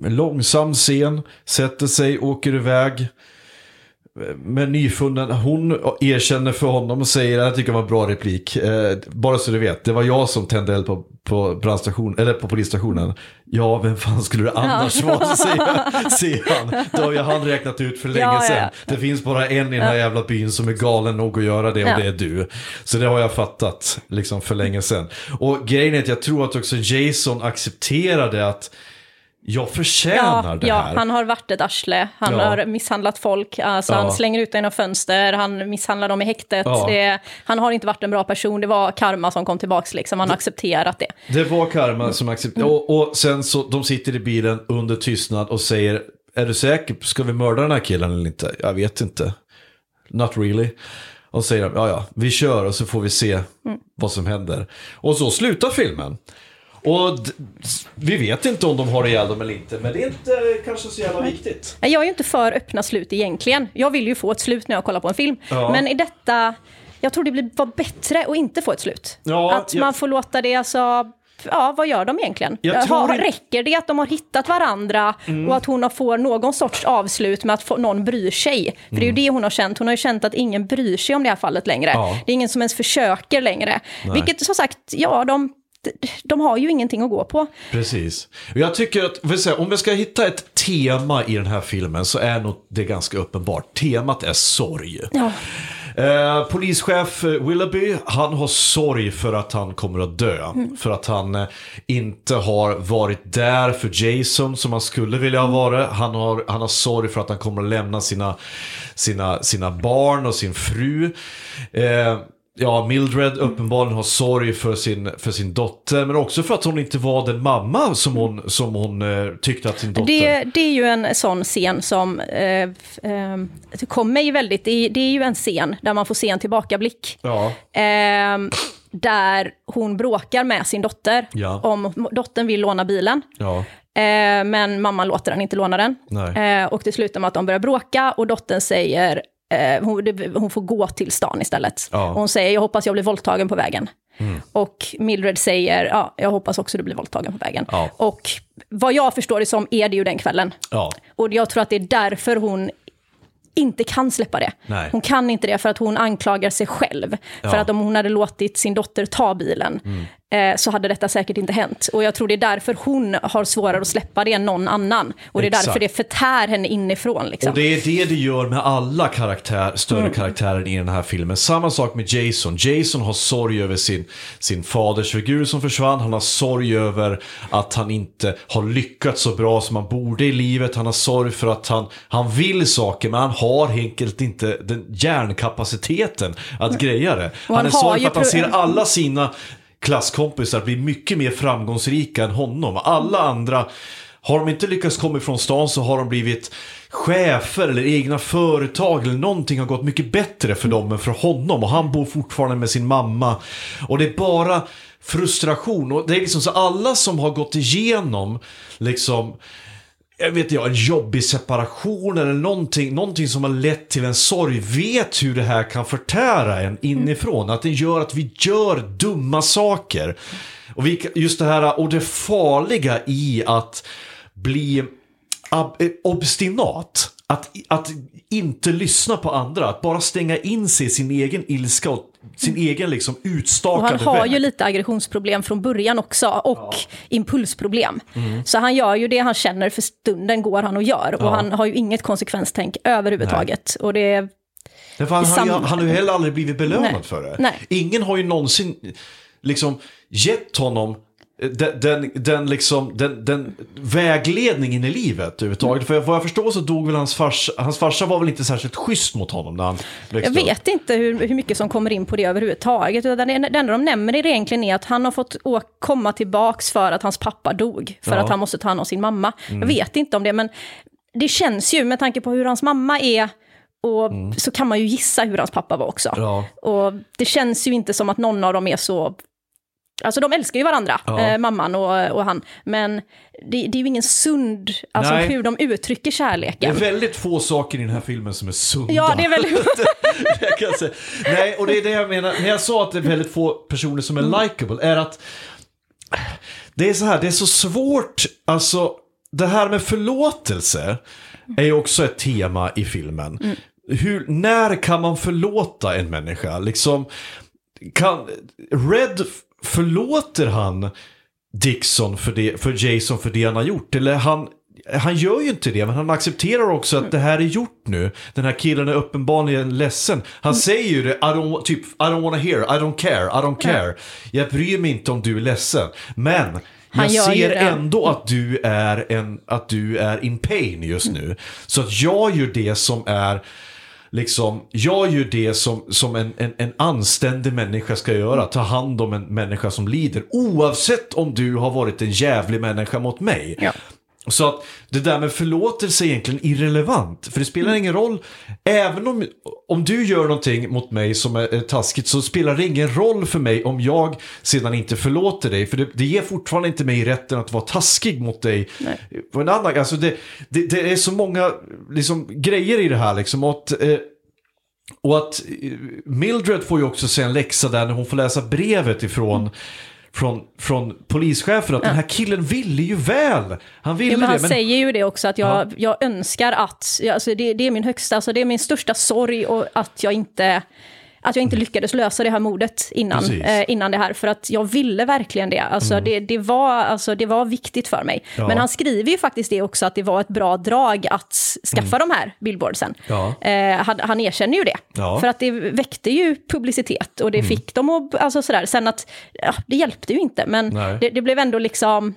Långsam scen. Sätter sig, åker iväg. Med nyfunnen, hon erkänner för honom och säger, jag tycker det var en bra replik, eh, bara så du vet, det var jag som tände eld på, på brandstation, eller på polisstationen. Ja, vem fan skulle det annars vara, säger, säger han. Då har ju han räknat ut för länge Ja, ja, ja. sedan. Det finns bara en i den här jävla byn som är galen nog att göra det och Ja. det är du. Så det har jag fattat liksom för länge sedan. Och grejen är att jag tror att också Jason accepterade att jag förtjänar Ja, det ja, här. han har varit ett arsle, han Ja. har misshandlat folk, alltså Ja. han slänger ut genom fönster, han misshandlar dem i häktet. Det, han har inte varit en bra person, det var karma som kom tillbaks, liksom. han har accepterat det. Det var karma som accepterade. Mm. Och, och sen så, de sitter i bilen under tystnad och säger, är du säker, ska vi mörda den här killen eller inte? Jag vet inte. Not really. Och säger ja ja, vi kör och så får vi se Mm. vad som händer. Och så slutar filmen. Och vi vet inte om de har ihjäl dem eller inte, men det är inte kanske så jävla viktigt. Nej, Jag är ju inte för öppna slut egentligen. Jag vill ju få ett slut när jag kollar på en film. Ja. Men i detta, jag tror det blir var bättre att inte få ett slut. Ja, att jag- man får låta det, alltså, ja vad gör de egentligen? Jag Ha, tror inte- Mm. Räcker det att de har hittat varandra och att hon har får någon sorts avslut med att få, någon bryr sig? För det är ju det hon har känt, hon har ju känt att ingen bryr sig om det här fallet längre. Mm. Ja. Det är ingen som ens försöker längre. Vilket som sagt, ja de de har ju ingenting att gå på. Precis. Jag tycker att, säga, om vi ska hitta ett tema i den här filmen så är nog det ganska uppenbart. Temat är sorg. Ja. Eh, polischef Willoughby, han har sorg för att han kommer att dö. För att han eh, inte har varit där för Jason som han skulle vilja ha varit. Han har, han har sorg för att han kommer att lämna sina, sina, sina barn och sin fru. Eh, Ja, Mildred uppenbarligen har sorg för sin, för sin dotter, men också för att hon inte var den mamma som hon, som hon eh, tyckte att sin dotter... Det, det är ju en sån scen som eh, eh, kom mig väldigt... Det, det är ju en scen där man får se en tillbakablick. Ja, Eh, där hon bråkar med sin dotter Ja. om dottern vill låna bilen. ja, Eh, men mamman låter den inte låna den. Nej. Eh, och det slutar med att de börjar bråka och dottern säger eh, hon, det- hon får gå till stan istället. Ja. Mm. Hon säger jag hoppas jag blir våldtagen på vägen. Och Mildred säger ja, jag hoppas också du blir våldtagen på vägen. Ja. Och vad jag förstår det som är det ju den kvällen. ja. Och jag tror att det är därför hon inte kan släppa det. Nej. Hon kan inte det för att hon anklagar sig själv. För Ja. Mm. att om hon hade låtit sin dotter ta bilen eh, så hade detta säkert inte hänt. Och jag tror det är därför hon har svårare att släppa det än någon annan. Och det är Exakt. därför det förtär henne inifrån. Liksom. Och det är det det gör med alla karaktär, större Mm. karaktärer i den här filmen. Samma sak med Jason. Jason har sorg över sin, sin fadersfigur som försvann. Han har sorg över att han inte har lyckats så bra som han borde i livet. Han har sorg för att han, han vill saker men han har helt enkelt inte den hjärnkapaciteten att greja det. Han, han är sorg för att han ser alla sina klasskompisar blir mycket mer framgångsrika än honom. Alla andra har de inte lyckats komma ifrån stan så har de blivit chefer eller egna företag eller någonting har gått mycket bättre för dem än för honom och han bor fortfarande med sin mamma. Och det är bara frustration och det är liksom så alla som har gått igenom liksom jag vet inte, en jobbig separation eller någonting, någonting som har lett till en sorg vet hur det här kan förtära en inifrån. Att det gör att vi gör dumma saker. Och vi, just det här, och det farliga i att bli ab, obstinat. Att, att inte lyssna på andra, att bara stänga in sig i sin egen ilska och sin egen liksom och utstakade han har väg. ju lite aggressionsproblem från början också och impulsproblem. Mm. Så han gör ju det han känner för stunden går han och gör. Och Ja. han har ju inget konsekvenstänk överhuvudtaget. Och det är Därför han, i han, sam- han har ju heller aldrig blivit belönad Nej. för det. Nej. Ingen har ju någonsin liksom gett honom den, den, den, liksom, den, den vägledningen i livet överhuvudtaget. För vad jag förstår så dog väl hans farsa, hans farsa var väl inte särskilt schysst mot honom när han växte Jag upp. vet inte hur, hur mycket som kommer in på det överhuvudtaget. Utan Det det enda de nämner är egentligen är att han har fått komma tillbaks för att hans pappa dog. För Ja. Mm. att han måste ta hand om sin mamma. Jag vet inte om det, men det känns ju med tanke på hur hans mamma är. Och så kan man ju gissa hur hans pappa var också. Mm. Ja. Och det känns ju inte som att någon av dem är så... Alltså de älskar ju varandra, Ja. eh, mamman och, och han. Men det, det är ju ingen sund, alltså Nej. hur de uttrycker Det är kärleken. väldigt få saker i den här filmen som är sunda. Ja, det är väldigt... Nej, och det är det jag menar. När jag sa att det är väldigt få personer som är Mm. likable är att det är så här, det är så svårt, alltså det här med förlåtelse är ju också ett tema i filmen. Mm. Hur, när kan man förlåta en människa? Liksom, kan, Red, förlåter han Dixon för, det, för Jason för det han har gjort? Eller han, han gör ju inte det, men han accepterar också att det här är gjort nu. Den här killen är uppenbarligen ledsen. Han säger ju det, I don't, typ, I don't wanna hear, I don't care, I don't care. Jag bryr mig inte om du är ledsen. Men Han jag ser ändå att du, är en, att du är in pain just nu. Så att jag gör det som är Liksom, jag gör det som, som en, en, en anständig människa ska göra. Ta hand om en människa som lider. Oavsett om du har varit en jävlig människa mot mig. Ja. Så att det där med förlåtelse är egentligen irrelevant. För det spelar ingen roll. Även om, om du gör någonting mot mig som är, taskigt så spelar det ingen roll för mig om jag sedan inte förlåter dig. För det, det ger fortfarande inte mig rätten att vara taskig mot dig. På en annan, alltså det, det, det är så många liksom, grejer i det här. Liksom, och att, eh, och att eh, Mildred får ju också se en läxa där när hon får läsa brevet ifrån från, från polischefen att den här killen ville ju väl. Han ville Ja, men han det. Men, säger ju det också, att jag, Ja. jag önskar att, ja, alltså det, det är min högsta, alltså det är min största sorg och att jag inte, att jag inte lyckades lösa det här mordet innan. Mm. eh, innan det här, för att jag ville verkligen det. Alltså, det, det, var, alltså, det var viktigt för mig. Ja. Men han skriver ju faktiskt det också, att det var ett bra drag att skaffa de här billboardsen. Mm. Ja. Eh, han, han erkänner ju det. Ja. För att det väckte ju publicitet och det Mm. fick dem att, alltså sådär, sen att, ja, det hjälpte ju inte, men det, det blev ändå liksom,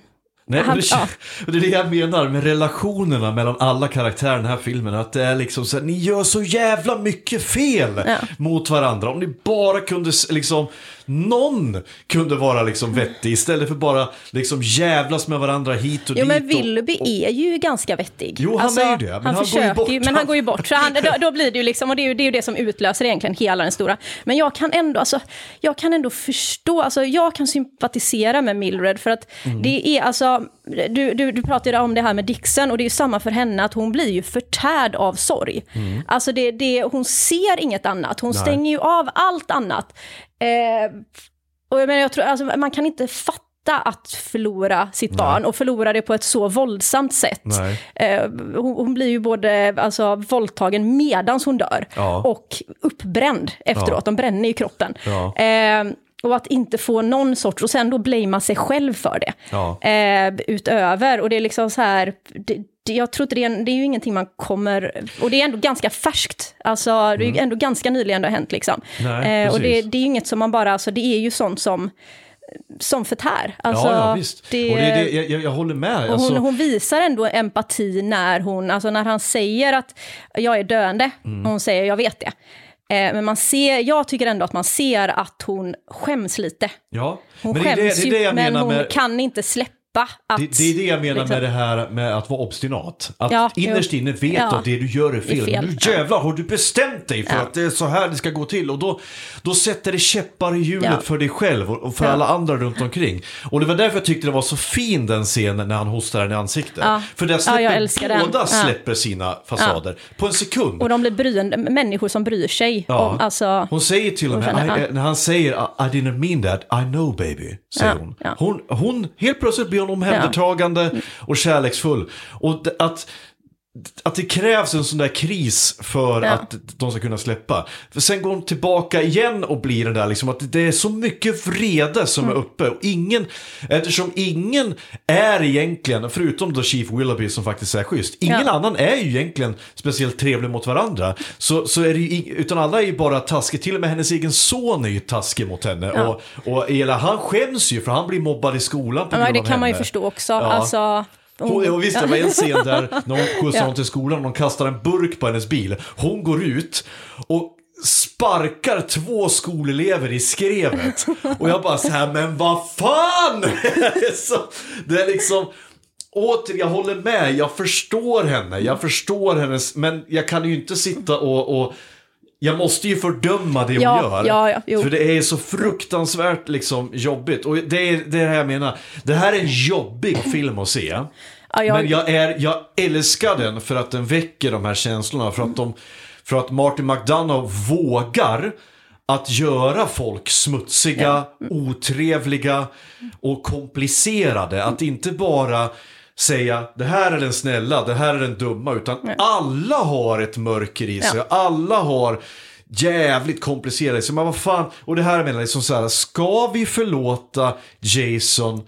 Nej, Han- det, ja. det är det jag menar med relationerna mellan alla karaktärer i den här filmen. Att det är liksom så här, ni gör så jävla mycket fel Ja. mot varandra. Om ni bara kunde, liksom, någon kunde vara liksom vettig istället för bara liksom jävlas med varandra hit och Jo dit. men och- Willoughby är ju ganska vettig. Jo, han är ju det, men han, han går ju bort. ju, men han går ju bort. Så han, då, då blir det ju liksom, och det är ju, det är ju det som utlöser egentligen hela den stora. Men jag kan ändå, alltså, jag kan ändå förstå, alltså jag kan sympatisera med Mildred för att Mm. det är alltså, du, du, du pratade om det här med Dixon och det är ju samma för henne att hon blir ju förtärd av sorg. Alltså det, det, hon ser inget annat, hon Mm. Nej. stänger ju av allt annat. Eh, och jag, menar, jag tror, alltså, man kan inte fatta att förlora sitt barn och förlora det på ett så våldsamt sätt. Nej. Eh, hon, hon blir ju både alltså, våldtagen medans hon dör Ja. och uppbränd efteråt. Ja. De bränner ju kroppen. Ja. Eh, och att inte få någon sorts, och sen då blamea sig själv för det. Ja. Eh, utöver, och det är liksom så här, det, jag tror inte det är, det är ju ingenting man kommer, och det är ändå ganska färskt. Alltså det är ju ändå ganska nyligen det har hänt liksom. Mm. Nej, eh, och det, det är ju inget som man bara, alltså det är ju sånt som, som förtär. Alltså, ja, ja, visst. det- och det det, jag, jag, håller med. Alltså, hon, hon visar ändå empati när, hon, alltså när han säger att jag är döende. Mm. Och hon säger jag vet det. Eh, men man ser, jag tycker ändå att man ser att hon skäms lite. ja. Hon men det det, skäms det, det ju, jag men menar hon med... kan inte släppa att... Det, det är det jag menar liksom- med det här med att vara obstinat. Att Ja, innerst inne vet Ja. att det du gör är fel. Är fel, nu jävlar har du bestämt dig för Ja. att det är så här det ska gå till. Och då, då sätter det käppar i hjulet för dig själv och för alla andra runt omkring. Och det var därför jag tyckte det var så fin den scenen när han hostar henne i ansiktet. För där släpper den. båda Ja. släpper sina fasader på en sekund. Och de blir bryende, människor som bryr sig. Ja. Om, alltså, Hon säger till och med, ja. när han säger I didn't mean that, I know baby, säger hon. hon. Hon, helt plötsligt blir hon omhändertagande och kärleksfull. Och att, att det krävs en sån där kris för Ja. att de ska kunna släppa. För sen går hon tillbaka igen och blir den där liksom att det är så mycket vrede som Mm. är uppe. Och ingen, eftersom ingen är egentligen, förutom då Chief Willoughby som faktiskt är schysst, ingen Ja. annan är ju egentligen speciellt trevlig mot varandra. Så, så är det ju, utan alla är ju bara taskiga, till och med hennes egen son är ju taskig mot henne. Ja. Och, och Ela, han skäms ju för han blir mobbad i skolan på grund det av kan man ju henne. förstå också. Alltså, Hon, och visst, det var en scen där när hon skjutsar honom till skolan och de kastar en burk på hennes bil. Hon går ut och sparkar två skolelever i skrevet. Och jag bara så här, men vad fan! det är liksom... Åter, jag håller med, jag förstår henne, jag förstår hennes, men jag kan ju inte sitta och, och jag måste ju fördöma det hon Ja, gör. ja, ja, jo. för det är så fruktansvärt liksom jobbigt. Och det är det här jag menar. Det här är en jobbig film att se. Ja, jag- Men jag, är, jag älskar den för att den väcker de här känslorna. För att, de, för att Martin McDonough vågar att göra folk smutsiga, otrevliga och komplicerade. Att inte bara säga det här är den snälla, det här är den dumma. Utan alla har ett mörker i sig. Alla har jävligt komplicerade. Så man vad fan, och det här menar liksom så här, ska vi förlåta Jason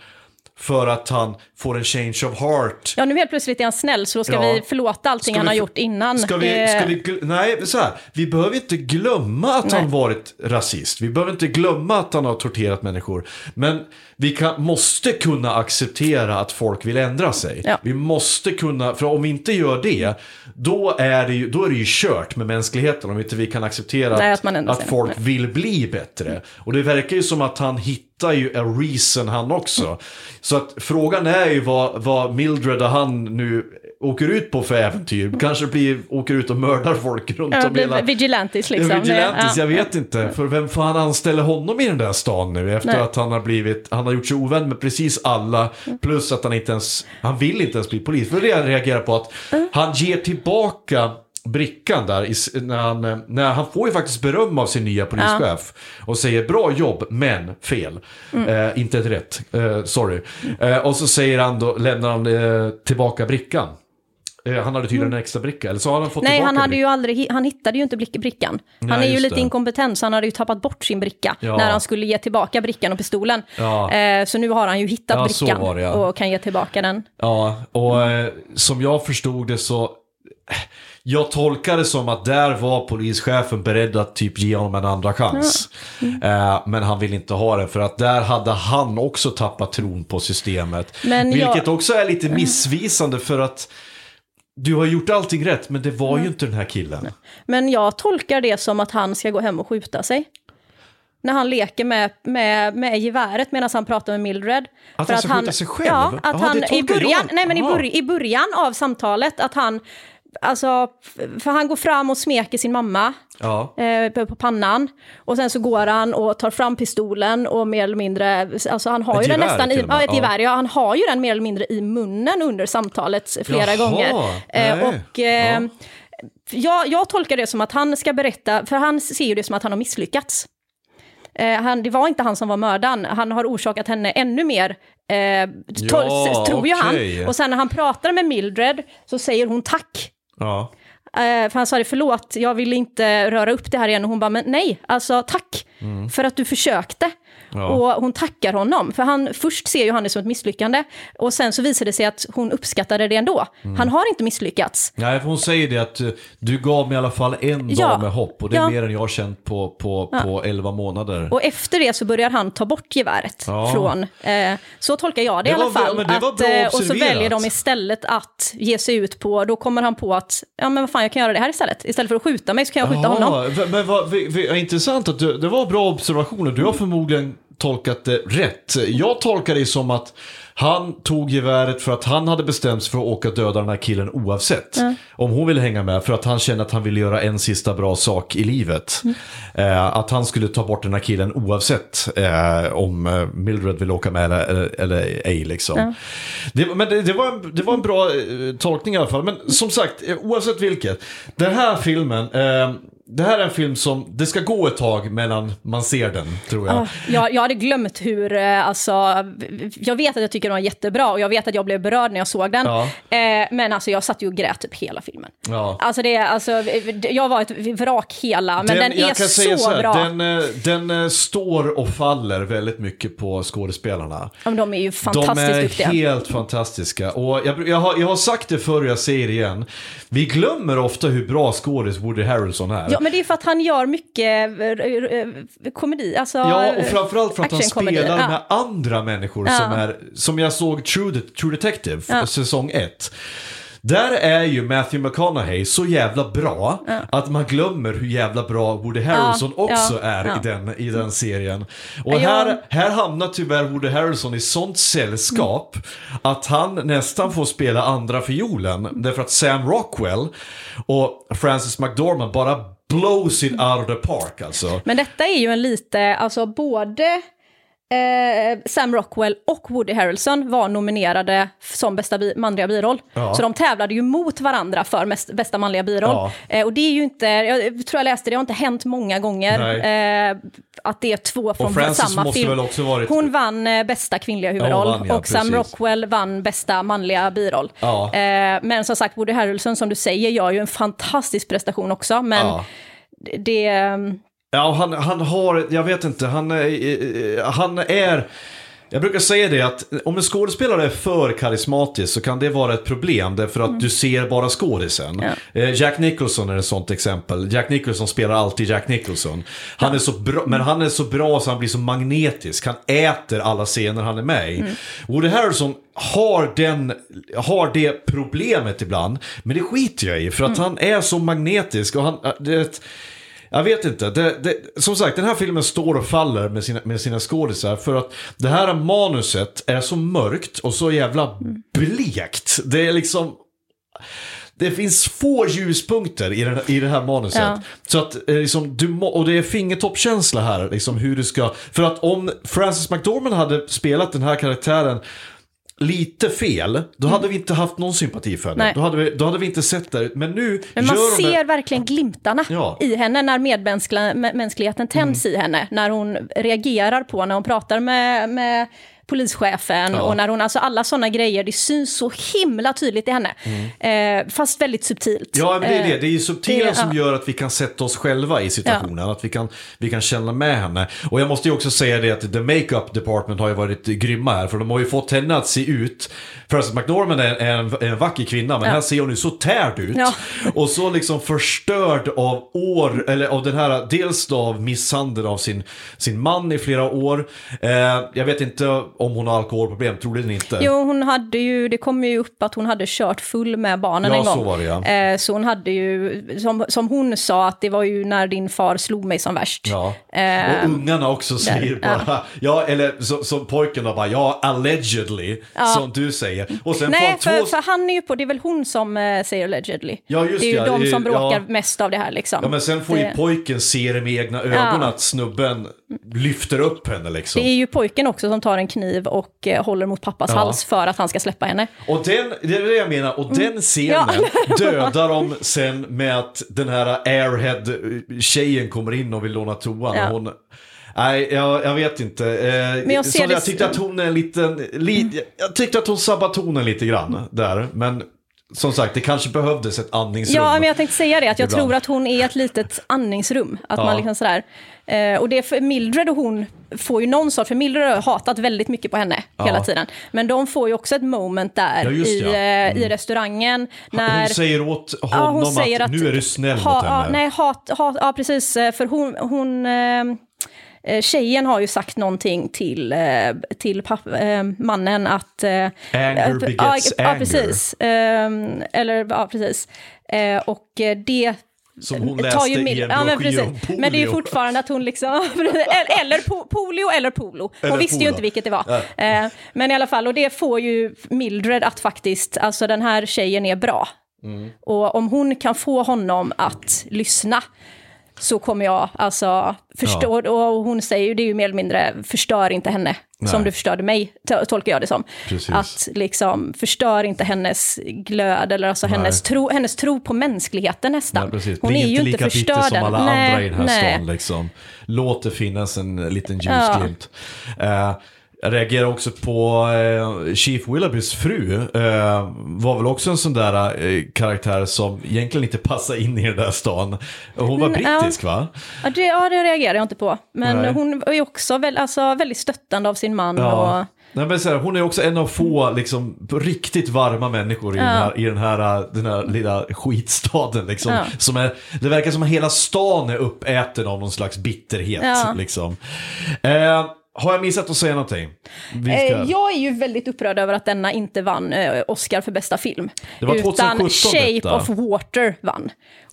för att han får en change of heart? Ja, nu helt plötsligt är han snäll, så då ska Ja. vi förlåta allting Ska han vi har gjort innan. Ska vi, Eh, ska vi, nej, så här. Vi behöver inte glömma att Nej. han varit rasist. Vi behöver inte glömma att han har torterat människor. Men vi kan, måste kunna acceptera att folk vill ändra sig. Ja. Vi måste kunna, för om vi inte gör det, då är det ju, då är det ju kört med mänskligheten. Om inte vi kan acceptera Nej, att, att att folk Nej. vill bli bättre. Och det verkar ju som att han hittar ju a reason han också. Så att frågan är ju vad, vad Mildred och han nu åker ut på för äventyr. Kanske blir, åker ut och mördar folk runt ja, om hela... vigilantis liksom. Ja, Vigilantis, Ja. jag vet inte. För vem fan anställer honom i den där stan nu? Efter Nej. att han har blivit, han har gjort sig ovän med precis alla. Plus att han inte ens, han vill inte ens bli polis. För det jag reagerar på att han ger tillbaka brickan där, när han, när han får ju faktiskt beröm av sin nya polischef. Och säger bra jobb, men fel. Eh, inte ett rätt, eh, sorry. Eh, och så säger han då, lämnar han eh, tillbaka brickan. Eh, Han hade tydligen en extra bricka, eller så har han fått Nej, han, hade ju aldrig, han hittade ju inte brickan. Han Nej, är ju lite det. inkompetent, så han hade ju tappat bort sin bricka Ja. när han skulle ge tillbaka brickan och pistolen. Ja. Eh, så nu har han ju hittat Ja, brickan det, ja. och kan ge tillbaka den. Ja, och eh, som jag förstod det så... Jag tolkar det som att där var polischefen beredd att typ ge honom en andra chans. Mm. Eh, men han vill inte ha det för att där hade han också tappat tron på systemet. Men jag- Vilket också är lite missvisande för att du har gjort allting rätt men det var ju inte den här killen. Men jag tolkar det som att han ska gå hem och skjuta sig. När han leker med, med, med geväret medan han pratar med Mildred. Att För han ska skjuta sig själv? Ja, att Jaha, han i början, jag. nej, men i, börj, i början av samtalet att han, alltså, för han går fram och smeker sin mamma Ja. eh, på, pannan. Och sen så går han och tar fram pistolen och mer eller mindre, alltså han har Ett ju den nästan i, ja, ett ja. gevär, ja, han har ju den mer eller mindre i munnen under samtalet flera Jaha, gånger. Eh, och eh, Ja. jag, jag tolkar det som att han ska berätta, för han ser ju det som att han har misslyckats. Eh, han, det var inte han som var mördaren, han har orsakat henne ännu mer, eh, Ja, tror ju okej. han. Och sen när han pratar med Mildred så säger hon tack. Ja. Eh, för han sa det, förlåt, jag vill inte röra upp det här igen. Och hon bara, men nej, alltså tack för att du försökte. Ja. Och hon tackar honom, för han, först ser ju han det som ett misslyckande. Och sen så visar det sig att hon uppskattade det ändå. Han har inte misslyckats. Nej, för hon säger det att eh, du gav mig i alla fall en Ja. dag med hopp och det är Ja. mer än jag har känt på, på, på 11 månader. Och efter det så börjar han ta bort geväret från, eh, så tolkar jag det, Det i alla fall. var att, bra eh, och så väljer de istället att ge sig ut på, då kommer han på att, ja men vad fan jag kan göra det här istället. Istället för att skjuta mig så kan jag skjuta honom. Men vad, intressant att du, det var bra observationer. Du har förmodligen tolkat det rätt. Jag tolkar det som att han tog geväret för att han hade bestämt sig för att åka döda den här killen oavsett. Om hon ville hänga med för att han kände att han ville göra en sista bra sak i livet. Eh, att han skulle ta bort den här killen oavsett eh, om eh, Mildred vill åka med eller, eller, eller ej liksom. Det, men det, det, var en, det var en bra eh, tolkning i alla fall. Men som sagt, eh, oavsett vilket. Den här filmen, eh, det här är en film som, det ska gå ett tag mellan man ser den, tror jag. Ah, jag, jag hade glömt hur, eh, alltså, jag vet att jag tycker den var jättebra och jag vet att jag blev berörd när jag såg den. Ja. Eh, men alltså jag satt ju och grät typ hela filmen. Ja. Alltså det, alltså, jag var ett vrak hela, men den, jag är säga så, här, bra. Den, eh, den eh, står och faller väldigt mycket på skådespelarna. Ja, de är ju fantastiskt De är duktiga. helt fantastistiska. Och jag, jag, har, jag har sagt det förr, jag säger det igen. Vi glömmer ofta hur bra skådis Woody Harrelson är. Ja, men det är för att han gör mycket eh, eh, komedi, alltså Ja, och framförallt för att han spelar med andra människor som är, som jag såg True, True Detective, Ja. säsong 1. Där är ju Matthew McConaughey så jävla bra att man glömmer hur jävla bra Woody Harrelson Ja, också ja, är ja. I, den, i den serien. Och Ja, här, här hamnar tyvärr Woody Harrelson i sånt sällskap att han nästan får spela andra fiolen. Därför att Sam Rockwell och Francis McDormand bara blows it out of the park alltså. Men detta är ju en lite, alltså både eh, Sam Rockwell och Woody Harrelson var nominerade som bästa bi manliga biroll. Ja. Så de tävlade ju mot varandra för mest, bästa manliga biroll. Ja. Eh, och det är ju inte, jag tror jag läste, det har inte hänt många gånger eh, att det är två från samma film. varit- Hon vann eh, bästa kvinnliga huvudroll vann, ja, och Sam precis. Rockwell vann bästa manliga biroll. Eh, men som sagt, Woody Harrelson som du säger gör ju en fantastisk prestation också. Men det... Ja, han, han har, jag vet inte, han, är- eh, han är... Jag brukar säga det att om en skådespelare är för karismatisk så kan det vara ett problem därför att du ser bara skådisen. Eh, Jack Nicholson är ett sånt exempel. Jack Nicholson spelar alltid Jack Nicholson. Han är så bra, men han är så bra så han blir så magnetisk. Han äter alla scener han är med i. Woody Harrelson har, den, har det problemet ibland, men det skiter jag i för att han är så magnetisk och han... Det, jag vet inte. Det, det, som sagt, den här filmen står och faller med sina, med sina skådisar för att det här manuset är så mörkt och så jävla blekt. Det är liksom... Det finns få ljuspunkter i, den, i det här manuset. Ja. Så att, eh, liksom, du må, och det är fingertoppkänsla här, liksom hur du ska... För att om Frances McDormand hade spelat den här karaktären lite fel, då hade vi inte haft någon sympati för henne. Nej. Då hade, vi, då hade vi inte sett det. Men nu Men man gör de det... ser verkligen glimtarna Ja. Mm. i henne när medmänskligheten tänds i henne. När hon reagerar på, när hon pratar med, med polischefen Ja. och när hon, alltså alla sådana grejer, det syns så himla tydligt i henne. Eh, fast väldigt subtilt. Ja, men det är det. Eh, Det är ju subtilen det- som ja. gör att vi kan sätta oss själva i situationen. Att vi kan, vi kan känna med henne. Och jag måste ju också säga det att The Makeup Department har ju varit grymma här. För de har ju fått henne att se ut... Frances McDormand är en, är en vacker kvinna, men Ja. här ser hon ju så tärd ut. Ja. Och så liksom förstörd av år, eller av den här, dels då av misshandel av sin, sin man i flera år. Eh, jag vet inte om hon har alkoholproblem, troligen inte. Jo, hon hade ju, det kom ju upp att hon hade kört full med barnen Ja, en gång. så var det, ja. Eh, så hon hade ju, som, som hon sa, att det var ju när din far slog mig som värst. Ja. Eh, och ungarna också säger ja. bara, ja, eller som, som pojken då bara, ja, allegedly, som du säger. Och sen Nej, för, två... för han är ju på, det är väl hon som eh, säger allegedly. Ja, just det är ju de ja, som ja. bråkar mest av det här liksom. Ja, men sen får ju det, pojken se det med egna ögon Ja. att snubben lyfter upp henne liksom. det är ju pojken också som tar en kniv och eh, håller mot pappas Ja. hals för att han ska släppa henne. Och den, det är det jag menar, och den scenen Mm. Ja. dödar de sen med att den här airhead-tjejen kommer in och vill låna toan. Ja. Och hon, nej, jag, jag vet inte. Eh, Men jag ser så det- jag tyckte att hon är en liten, li, jag tyckte att hon sabbat tonen lite grann där. Men som sagt, det kanske behövdes ett andningsrum. Ja, men jag tänkte säga det, att jag Ibland. tror att hon är ett litet andningsrum. Att Ja. man liksom sådär, eh, och det är för Mildred och hon får ju någon sort, för Mildred har hatat väldigt mycket på henne Ja. hela tiden. Men de får ju också ett moment där Ja, just i, eh, i restaurangen. När, Hon säger åt honom hon säger att, nu är du snäll ha, mot henne. Nej, hat, hat, ja, precis. eh, För hon... hon eh, eh, Tjejen har ju sagt någonting till, eh, till papp, eh, mannen att... Anger begets ja, anger. Ja, precis. Eller, ja, precis. Och det Som hon tar läste ju i Mil- en ja, men, om precis. men det är ju polio. fortfarande att hon liksom... eller, eller po- polio eller polo. Hon Eller visste ju polo. inte vilket det var. Eh, Men i alla fall, och det får ju Mildred att faktiskt, alltså den här tjejen är bra. Mm. Och om hon kan få honom att lyssna så kommer jag alltså förstå, och hon säger ju det är ju mer eller mindre, förstör inte henne som Nej. du förstörde mig, to- tolkar jag det som. Precis. Att liksom, förstör inte hennes glöd eller alltså hennes tro, hennes tro på mänskligheten nästan. Ja, precis. Hon Bli är ju inte inte lika bitter förstörd som alla Nej, andra i den här nej. stan. Liksom. Låt det finnas en liten Ja. ljusglimt. Eh, jag reagerar också på eh, Chief Willoughbys fru. Eh, var väl också en sån där eh, karaktär som egentligen inte passar in i den där stan. Hon var Mm, ja. brittisk va? Ja det, ja, det reagerar jag inte på. Men Nej. hon är också väl, alltså, väldigt stöttande av sin man. Ja. Och, Nej, men så här, hon är också en av få liksom, riktigt varma människor i, den, här, i den, här, den här lilla skitstaden. Liksom, Ja. som är, det verkar som att hela stan är uppäten av någon slags bitterhet. Ja. Liksom. Eh, har jag missat att säga någonting? Ska... Eh, Jag är ju väldigt upprörd över att denna inte vann eh, Oscar för bästa film. Det var 2017 utan Shape detta. of Water vann.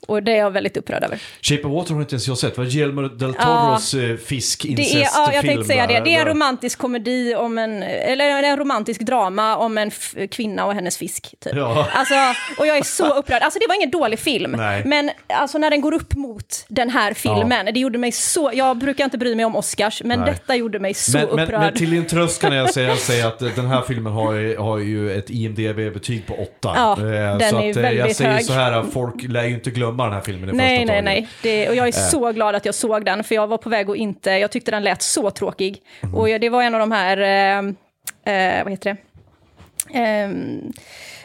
Och det är jag väldigt upprörd över. Shape of Water har inte ens jag sett. Det var Guillermo del Toros ja. fiskincestfilm. Det är, ja, jag tänkte säga det. Det är en romantisk komedi om en, eller en romantisk drama om en kvinna och hennes fisk. Typ. Ja. Alltså, och jag är så upprörd. Alltså det var ingen dålig film. Nej. Men alltså när den går upp mot den här filmen, det gjorde mig så, jag brukar inte bry mig om Oscars, men Nej. detta gjorde mig så men, men, upprörd. men till din tröst kan jag säga, säga att den här filmen har, ju- har ju ett IMDB-betyg på 8. Ja, den så är att, eh, jag väldigt säger hög. så här, folk lär ju inte glömma den här filmen i Nej, första nej, taget. nej. Det, och jag är Eh. så glad att jag såg den, för jag var på väg att inte... Jag tyckte den lät så tråkig. Mhm. Och jag- det var en av de här... Eh, eh, vad heter det? Ehm,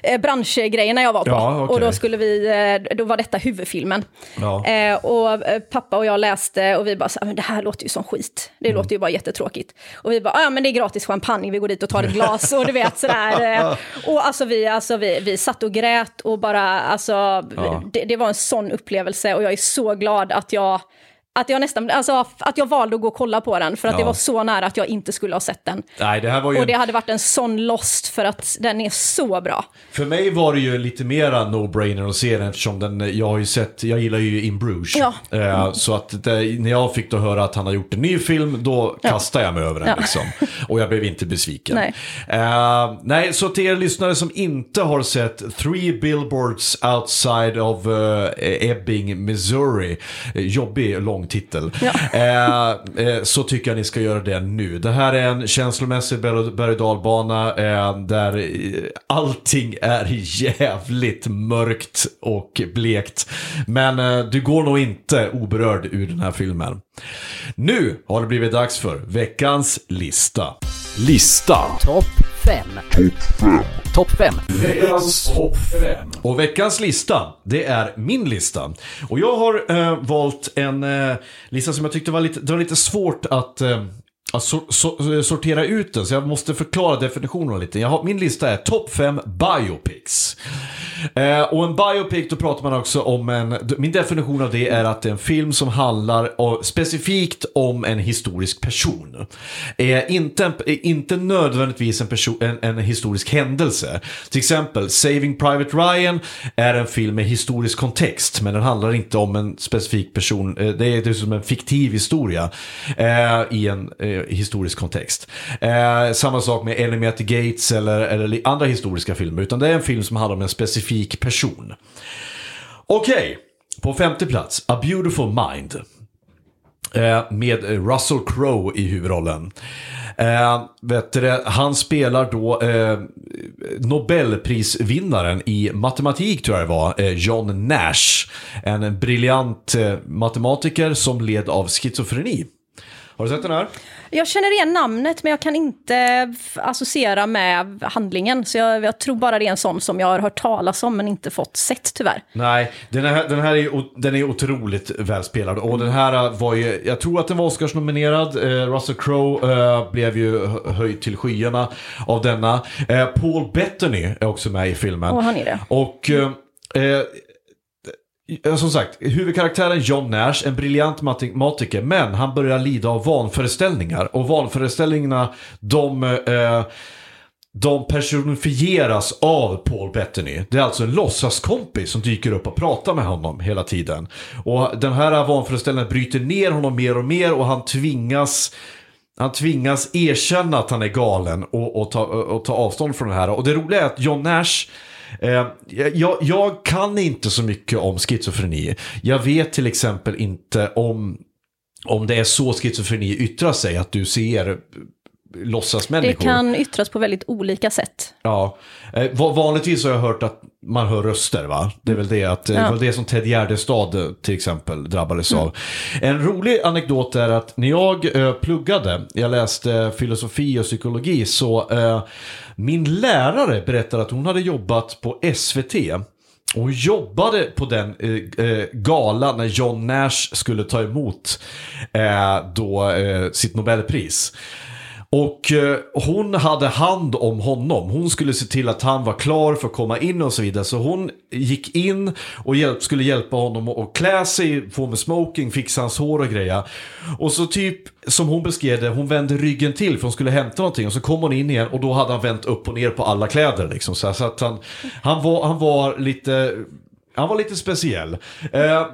eh, branschgrejerna jag var på. Ja, okej. Och då skulle vi, eh, då var detta huvudfilmen. Ja. Eh, och eh, pappa och jag läste och vi bara, så, här, men det här låter ju som skit. Det Mm. låter ju bara jättetråkigt. Och vi bara, "Ah, ja men det är gratis champagne, vi går dit och tar ett glas och du vet sådär. Eh, och alltså vi, alltså vi, vi satt och grät och bara, alltså Ja. det, det var en sån upplevelse och jag är så glad att jag att jag nästan, alltså att jag valde att gå och kolla på den för att Ja. det var så nära att jag inte skulle ha sett den. Nej, det här var ju... Och det hade varit en sån lost för att den är så bra. För mig var det ju lite mera no-brainer att se den eftersom den, jag har ju sett, jag gillar ju In Bruges. Ja. Eh, så att det, när jag fick då höra att han har gjort en ny film, då kastade jag mig över den Ja. liksom. Och jag blev inte besviken. Nej. Eh, nej, så till er lyssnare som inte har sett Three Billboards Outside of eh, Ebbing, Missouri, eh, jobbig lång titel, eh, eh, så tycker jag ni ska göra det nu. Det här är en känslomässig berg och dalbana eh, där allting är jävligt mörkt och blekt. Men eh, du går nog inte oberörd ur den här filmen. Nu har det blivit dags för veckans lista. Lista. Topp 5. Topp 5. Veckans topp 5. Och veckans lista, det är min lista. Och jag har eh, valt en eh, lista som jag tyckte var lite, det var lite svårt att, eh, att so, so, sortera ut den, så jag måste förklara definitionen lite. Jag har, min lista är topp 5 biopics. Eh, och en biopic, då pratar man också om en, min definition av det är att det är en film som handlar av, specifikt om en historisk person. Eh, inte, en, inte nödvändigtvis en, person, en, en historisk händelse. Till exempel, Saving Private Ryan är en film med historisk kontext, men den handlar inte om en specifik person. Eh, det är dessutom en fiktiv historia eh, i en eh, historisk kontext. Eh, samma sak med Enemy at the Gates eller, eller andra historiska filmer, utan det är en film som handlar om en specifik person. Okej, på femte plats, A Beautiful Mind. Eh, med Russell Crowe i huvudrollen. Eh, vet du, han spelar då eh, Nobelprisvinnaren i matematik tror jag det var, eh, John Nash. En briljant eh, matematiker som led av schizofreni. Har du sett den här? Jag känner igen namnet men jag kan inte associera med handlingen. Så jag, jag tror bara det är en sån som jag har hört talas om men inte fått sett tyvärr. Nej, den här, den här är, den är otroligt välspelad. Och den här var ju, jag tror att den var Oscarsnominerad. Eh, Russell Crowe eh, blev ju hö- höjd till skyarna av denna. Paul Bettany är också med i filmen. Och han är det. Och eh, Eh, som sagt, huvudkaraktären John Nash, en briljant matematiker, men han börjar lida av vanföreställningar. Och vanföreställningarna, de... Eh, de personifieras av Paul Bettany. Det är alltså en låtsaskompis som dyker upp och pratar med honom hela tiden. Och den här vanföreställningen bryter ner honom mer och mer och han tvingas han tvingas erkänna att han är galen och, och, ta, och ta avstånd från det här. Och det roliga är att John Nash Eh, jag, jag kan inte så mycket om schizofreni. Jag vet till exempel inte om, om det är så schizofreni yttrar sig, att du ser Det låtsasmänniskor. kan yttras på väldigt olika sätt. Ja, eh, va- vanligtvis har jag hört att man hör röster va? Det är väl det att, eh, Ja. det var det som Ted Gärdestad eh, till exempel drabbades av. En rolig anekdot är att när jag eh, pluggade, jag läste filosofi och psykologi, så eh, min lärare berättade att hon hade jobbat på SVT. Och hon jobbade på den eh, eh, galan när John Nash skulle ta emot eh, då, eh, sitt Nobelpris. Och eh, hon hade hand om honom. Hon skulle se till att han var klar för att komma in och så vidare. Så hon gick in och hjälp, skulle hjälpa honom att klä sig, få med smoking, fixa hans hår och grejer. Och så typ, som hon beskrev det, hon vände ryggen till för hon skulle hämta någonting. Och så kom hon in igen och då hade han vänt upp och ner på alla kläder. Liksom, så, här, så att han, han, var, han var lite... Han var lite speciell. Eh,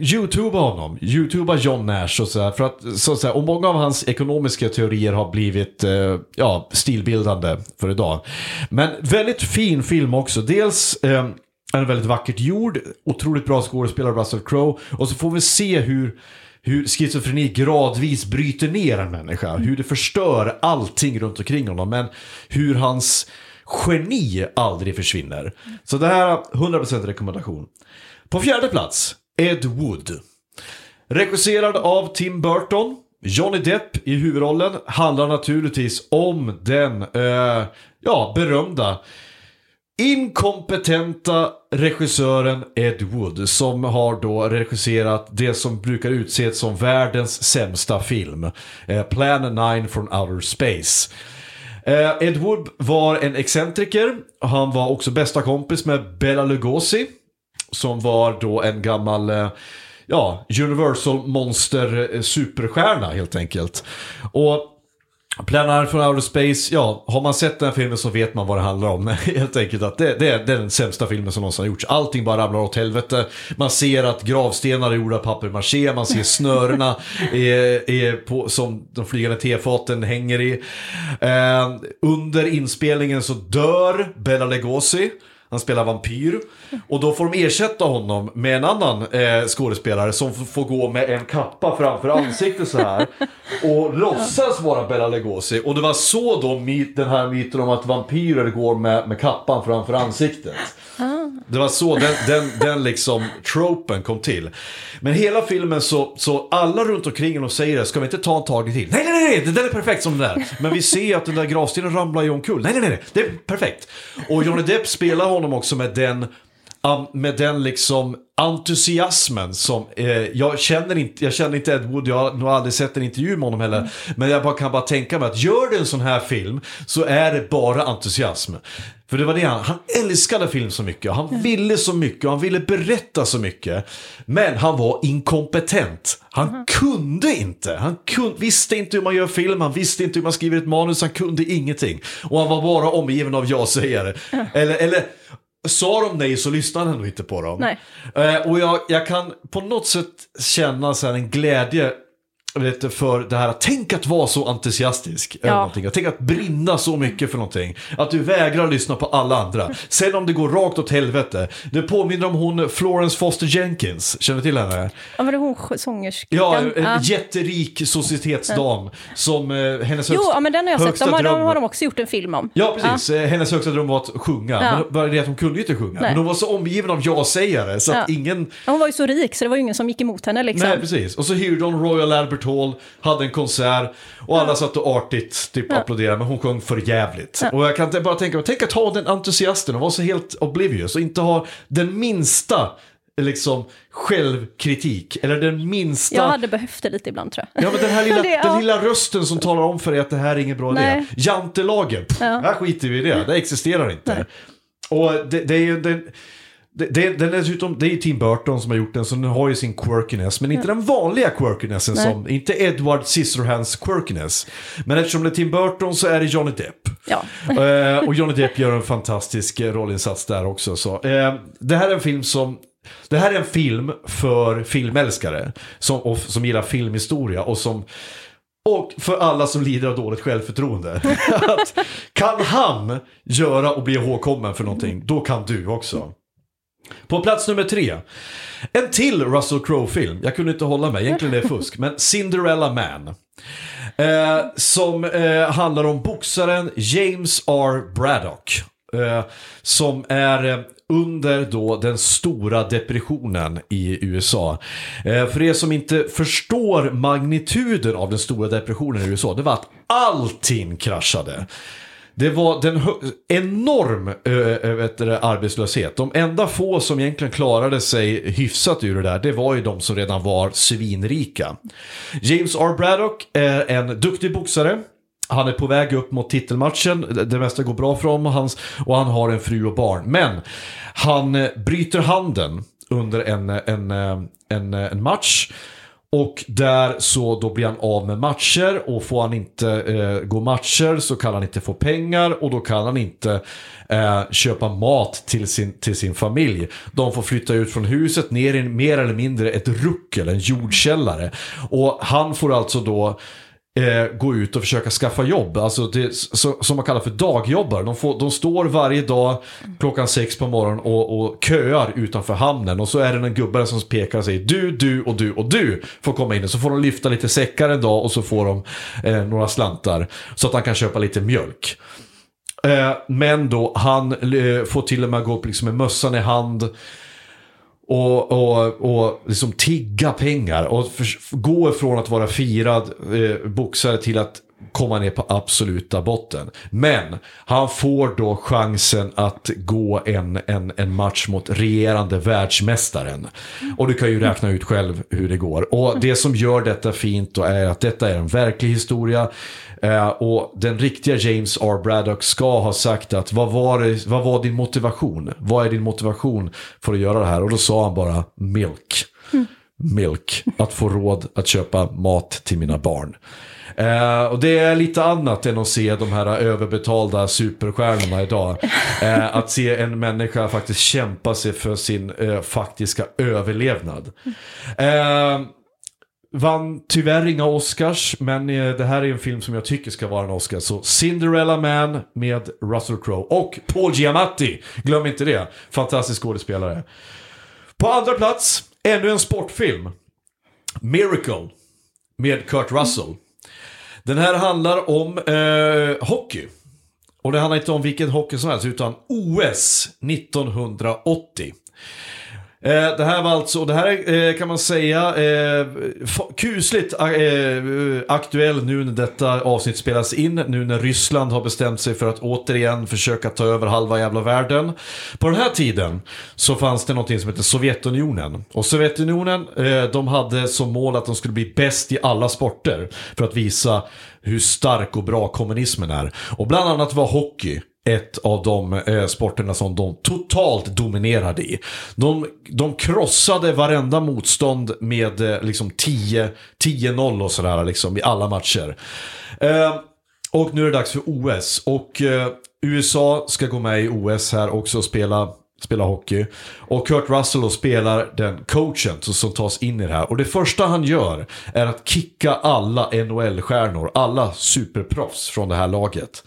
Youtuba honom, Youtuba John Nash och sådär. För att, så, så här, och många av hans ekonomiska teorier har blivit eh, ja, stilbildande för idag. Men väldigt fin film också. Dels eh, är den väldigt vackert gjord, otroligt bra skådespelare Russell Crowe. Och så får vi se hur hur schizofreni gradvis bryter ner en människa. Hur det förstör allting runt omkring honom. Men hur hans geni aldrig försvinner. Så det här är 100% rekommendation. På fjärde plats, Ed Wood. Regisserad av Tim Burton. Johnny Depp i huvudrollen handlar naturligtvis om den eh, ja, berömda inkompetenta regissören Ed Wood som har då regisserat det som brukar utses som världens sämsta film. Eh, Plan 9 from Outer Space. Eh, Ed Wood var en excentriker. Han var också bästa kompis med Bela Lugosi. Som var då en gammal eh, ja, Universal Monster eh, superstjärna helt enkelt. Och Planet from Outer Space, ja, har man sett den här filmen så vet man vad det handlar om. Helt enkelt att det, det, är, den sämsta filmen som någonsin har gjorts. Allting bara ramlar åt helvete. Man ser att gravstenar är gjorda av papier-maché, man ser snörena är, är på, som de flygande tefaten hänger i. Eh, under inspelningen så dör Bela Lugosi. Han spelar vampyr. Och då får de ersätta honom med en annan eh, skådespelare som får gå med en kappa framför ansiktet så här. Och låtsas vara Bela Lugosi. Och det var så då den här myten om att vampyrer går med, med kappan framför ansiktet. Det var så den, den, den liksom tropen kom till. Men hela filmen så, så alla runt omkring och säger det, ska vi inte ta en tagning till? Nej, nej, nej, den det där är perfekt som det där. Men vi ser att den där gravstenen ramlar ju omkull. Nej, nej, nej, det är perfekt. Och Johnny Depp spelar honom också med den med den liksom entusiasmen som, eh, jag, känner inte, jag känner inte Ed Wood, jag har nog aldrig sett en intervju med honom heller. Men jag bara, kan bara tänka mig att gör du en sån här film så är det bara entusiasm. För det var det han, han älskade film så mycket, han ville så mycket, och han ville berätta så mycket. Men han var inkompetent. Han kunde inte, han kun, visste inte hur man gör film, han visste inte hur man skriver ett manus, han kunde ingenting. Och han var bara omgiven av ja-sägare. Eller, eller Sa de nej så lyssnade han nog inte på dem. Eh, och jag, jag kan på något sätt känna så en glädje vet, för det här, tänk att vara så entusiastisk. över Ja. någonting. Tänk att brinna så mycket för någonting. Att du vägrar lyssna på alla andra. Sen om det går rakt åt helvete. Det påminner om hon Florence Foster Jenkins. Känner du till henne? Ja, men det är hon sångerskan. Ja, en Ja. jätterik societetsdam. Som eh, hennes Jo, högsta, ja, men den har jag sett. De har, dröm- de har de också gjort en film om. Ja, precis. Eh, Hennes högsta dröm var att sjunga. Ja. Men bara det att hon kunde ju inte sjunga. Nej. Men hon var så omgiven av ja-sägare så att Ja. ingen... Ja, Hon var ju så rik så det var ju ingen som gick emot henne liksom. Nej, precis. Och så hyrde hon Royal Albert Hall, hade en konsert och alla satt och artigt typ applåderade, men hon sjöng för jävligt. Och jag kan bara tänka mig, tänk att ha den entusiasten och vara så helt oblivious och inte ha den minsta liksom självkritik eller den minsta Jag hade behövt det lite ibland tror jag. Ja men den här lilla, Det- ja. den lilla rösten som talar om för dig att det här är ingen bra idé. Nej. Jantelagen, pff, här skiter vi i det, det existerar inte. Och det, det är ju den, det, det, den är dessutom, det är Tim Burton som har gjort den så den har ju sin quirkiness. Men inte den vanliga quirkinessen som, inte Edward Scissorhands quirkiness. Men eftersom det är Tim Burton så är det Johnny Depp. Ja. Eh, och Johnny Depp gör en fantastisk eh, rollinsats där också. Så, eh, det här är en film som det här är en film för filmälskare som, och, som gillar filmhistoria och som och för alla som lider av dåligt självförtroende. att, kan han göra och bli ihågkommen för någonting, då kan du också. På plats nummer tre. En till Russell Crowe-film. Jag kunde inte hålla mig, egentligen är det fusk. Men Cinderella Man. Eh, som eh, handlar om boxaren James R. Braddock. Eh, som är eh, under då den stora depressionen i USA. Eh, för er som inte förstår magnituden av den stora depressionen i USA, det var att allting kraschade. Det var den enorm äh, vet du, det, arbetslöshet. De enda få som egentligen klarade sig hyfsat ur det där, det var ju de som redan var svinrika. James R. Braddock är en duktig boxare. Han är på väg upp mot titelmatchen, det- mesta går bra för honom och, hans, och han har en fru och barn. Men han eh, bryter handen under en, en, eh, en, eh, en match. Och där så då blir han av med matcher och får han inte eh, gå matcher så kan han inte få pengar och då kan han inte eh, köpa mat till sin, till sin familj. De får flytta ut från huset ner i mer eller mindre ett ruckel, en jordkällare. Och han får alltså då eh, gå ut och försöka skaffa jobb. Alltså det, så, som man kallar för dagjobbare. De, får, de står varje dag klockan sex på morgonen och, och köar utanför hamnen. Och så är det en gubbe som pekar och säger du, du och du och du får komma in. Och så får de lyfta lite säckar en dag och så får de eh, några slantar. Så att han kan köpa lite mjölk. Eh, men då han eh, får till och med gå upp liksom med mössan i hand och, och, och liksom tigga pengar och för, gå ifrån att vara firad eh, boxare till att komma ner på absoluta botten. Men han får då chansen att gå en, en, en match mot regerande världsmästaren. Och du kan ju räkna ut själv hur det går. Och det som gör detta fint då är att detta är en verklig historia. Eh, och den riktiga James R. Braddock ska ha sagt att vad var, det, vad var din motivation? Vad är din motivation för att göra det här? Och då sa han bara milk. Milk. Att få råd att köpa mat till mina barn. Eh, och det är lite annat än att se de här överbetalda superstjärnorna idag. Eh, att se en människa faktiskt kämpa sig för sin eh, faktiska överlevnad. Eh, Vann tyvärr inga Oscars, men eh, det här är en film som jag tycker ska vara en Oscar. Så Cinderella Man med Russell Crowe och Paul Giamatti. Glöm inte det. Fantastisk skådespelare. På andra plats, ännu en sportfilm. Miracle med Kurt Russell. Den här handlar om eh, hockey. Och det handlar inte om vilken hockey som helst, utan OS 1980. Eh, det här var alltså, och det här är, eh, kan man säga, eh, kusligt eh, eh, aktuell nu när detta avsnitt spelas in, nu när Ryssland har bestämt sig för att återigen försöka ta över halva jävla världen. På den här tiden så fanns det någonting som hette Sovjetunionen. Och Sovjetunionen, eh, de hade som mål att de skulle bli bäst i alla sporter för att visa hur stark och bra kommunismen är. Och bland annat var hockey ett av de eh, sporterna som de totalt dominerade i. De, de krossade varenda motstånd med eh, liksom 10-0 och sådär liksom, i alla matcher. Eh, och nu är det dags för OS. Och eh, USA ska gå med i OS här också och spela spela hockey. Och Kurt Russell spelar den coachen som, som tas in i det här. Och det första han gör är att kicka alla NHL-stjärnor, alla superproffs från det här laget.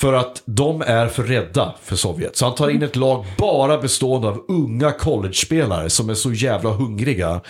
För att de är för rädda för Sovjet. Så han tar in ett lag bara bestående av unga college-spelare som är så jävla hungriga.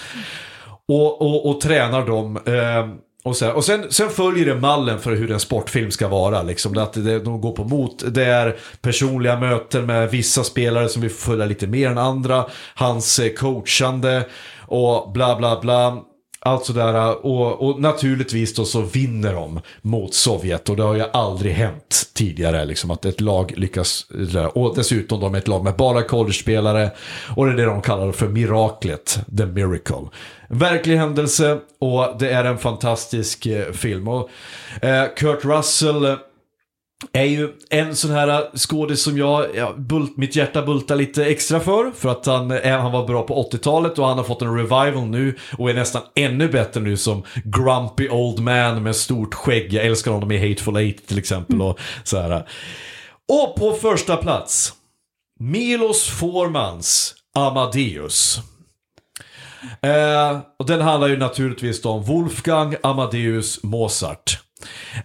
Och, och, och tränar dem. Eh, och, så och sen, sen följer det mallen för hur en sportfilm ska vara. Liksom. Att det, de går på mot. Det är personliga möten med vissa spelare som vi följa lite mer än andra. Hans eh, coachande och bla bla bla. Allt sådär. Äh, och, och naturligtvis då så vinner de mot Sovjet. Och det har ju aldrig hänt tidigare. Liksom, att ett lag lyckas. Och dessutom de är ett lag med bara college-spelare. Och det är det de kallar för miraklet. The Miracle. Verklig händelse och det är en fantastisk eh, film. Och, eh, Kurt Russell är ju en sån här skådis som jag, ja, bult, mitt hjärta bultar lite extra för. För att han, eh, han var bra på 80-talet och han har fått en revival nu och är nästan ännu bättre nu som grumpy old man med stort skägg. Jag älskar honom i Hateful Eight till exempel. Och, så här. och på första plats, Milos Formans Amadeus. Eh, och den handlar ju naturligtvis om Wolfgang Amadeus Mozart.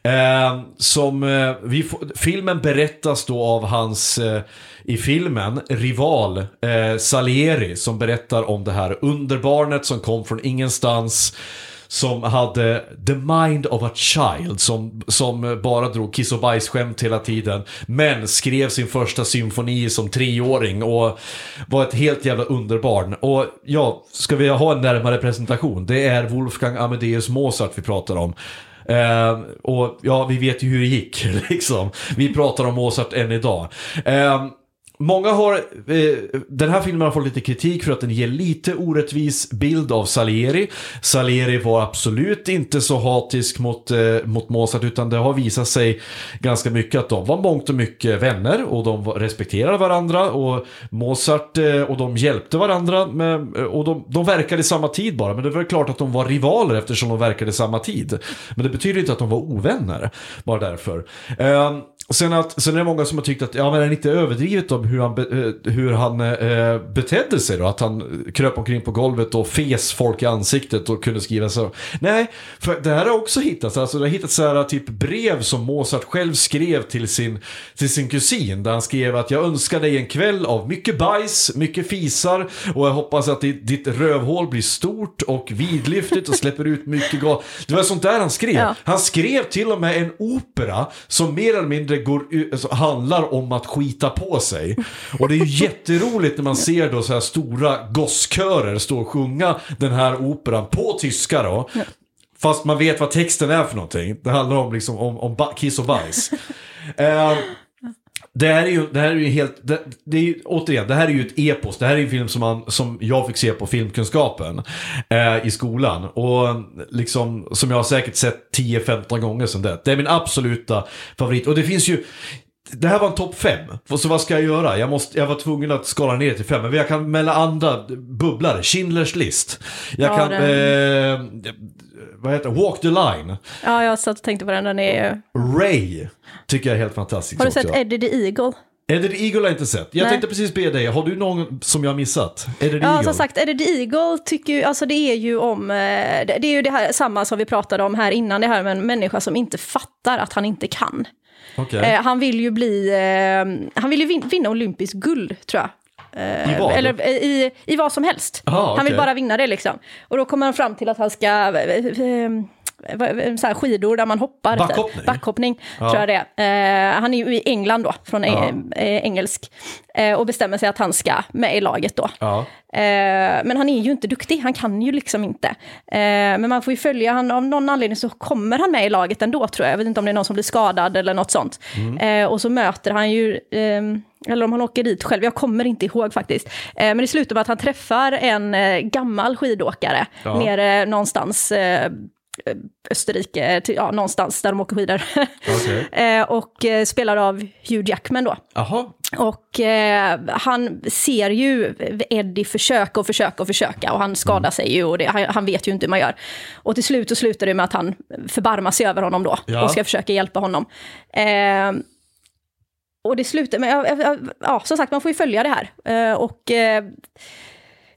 Eh, som eh, vi får, filmen berättas då av hans, eh, i filmen, rival eh, Salieri som berättar om det här underbarnet som kom från ingenstans. Som hade the mind of a child, som, som bara drog kiss och bajsskämt hela tiden. Men skrev sin första symfoni som treåring och var ett helt jävla underbarn. Och ja, ska vi ha en närmare presentation? Det är Wolfgang Amadeus Mozart vi pratar om. Eh, och ja, vi vet ju hur det gick liksom. Vi pratar om Mozart än idag. Eh, Många har, eh, den här filmen har fått lite kritik för att den ger lite orättvis bild av Salieri. Salieri var absolut inte så hatisk mot, eh, mot Mozart utan det har visat sig ganska mycket att de var mångt och mycket vänner och de respekterade varandra och Mozart eh, och de hjälpte varandra med, och de, de verkade i samma tid bara men det var klart att de var rivaler eftersom de verkade i samma tid. Men det betyder inte att de var ovänner, bara därför. Ehm, Sen, att, sen är det många som har tyckt att ja, men är det inte överdrivet om hur han, eh, hur han eh, betedde sig då? Att han kröp omkring på golvet och fes folk i ansiktet och kunde skriva så. Nej, för det här har också hittats. Alltså, det har hittats så här, typ brev som Mozart själv skrev till sin, till sin kusin. Där han skrev att jag önskar dig en kväll av mycket bajs, mycket fisar och jag hoppas att ditt, ditt rövhål blir stort och vidlyftigt och släpper ut mycket gas. Det var sånt där han skrev. Ja. Han skrev till och med en opera som mer eller mindre går, u- alltså, handlar om att skita på sig. Och det är ju jätteroligt när man ser då så här stora gosskörer stå och sjunga den här operan på tyska då. Fast man vet vad texten är för någonting. Det handlar om, liksom, om, om kiss och bajs. Eh, det här är ju, det här är ju helt, det, det är ju, återigen, det här är ju ett epos. Det här är en film som, man, som jag fick se på filmkunskapen eh, i skolan. Och liksom, som jag har säkert sett 10-15 gånger sedan det. Det är min absoluta favorit. Och det finns ju, det här var en topp 5. Så vad ska jag göra? Jag, måste, jag var tvungen att skala ner till 5. Men jag kan mellan andra bubblare. Schindler's list. Jag Ja, kan, den- eh, vad heter? Walk the line. Ja, jag satt och tänkte på den. Den är ju... Ray tycker jag är helt fantastisk Har du också. sett Eddie the Eagle? Eddie the Eagle har jag inte sett. Jag Nej. tänkte precis be dig, har du någon som jag har missat? Eddie the Ja, Eagle? som sagt, Eddie the Eagle tycker ju, alltså det är ju om, eh, det är ju det här samma som vi pratade om här innan, det här med en människa som inte fattar att han inte kan. Okej. Eh, han vill ju bli, eh, han vill ju vin, vinna olympiskt guld, tror jag. Eh, I vad? Eller eh, i, i vad som helst. Aha, Han vill bara vinna det liksom. Och då kommer han fram till att han ska, så här skidor där man hoppar. typ. Backhoppning? Backhoppning, Ja. tror jag det är. Eh, han är ju i England då, från Ja. eh, engelsk. Eh, och bestämmer sig att han ska med i laget då. Ja. Eh, men han är ju inte duktig, han kan ju liksom inte. Eh, men man får ju följa, han, av någon anledning så kommer han med i laget ändå tror jag. Jag vet inte om det är någon som blir skadad eller något sånt. Eh, och så möter han ju, ehm, eller om han åker dit själv, jag kommer inte ihåg faktiskt. Men det slutar med att han träffar en gammal skidåkare Ja. nere någonstans Österrike, till, ja, någonstans där de åker skidor. Okej. eh, och eh, spelar av Hugh Jackman då. Jaha. Och eh, han ser ju Eddie försöka och försöka och försöka och han skadar sig ju och det, han, han vet ju inte hur man gör. Och till slut så slutar det med att han förbarmar sig över honom då Ja. och ska försöka hjälpa honom. Eh, och det slutar med, ja, ja, som sagt man får ju följa det här. Eh, och eh,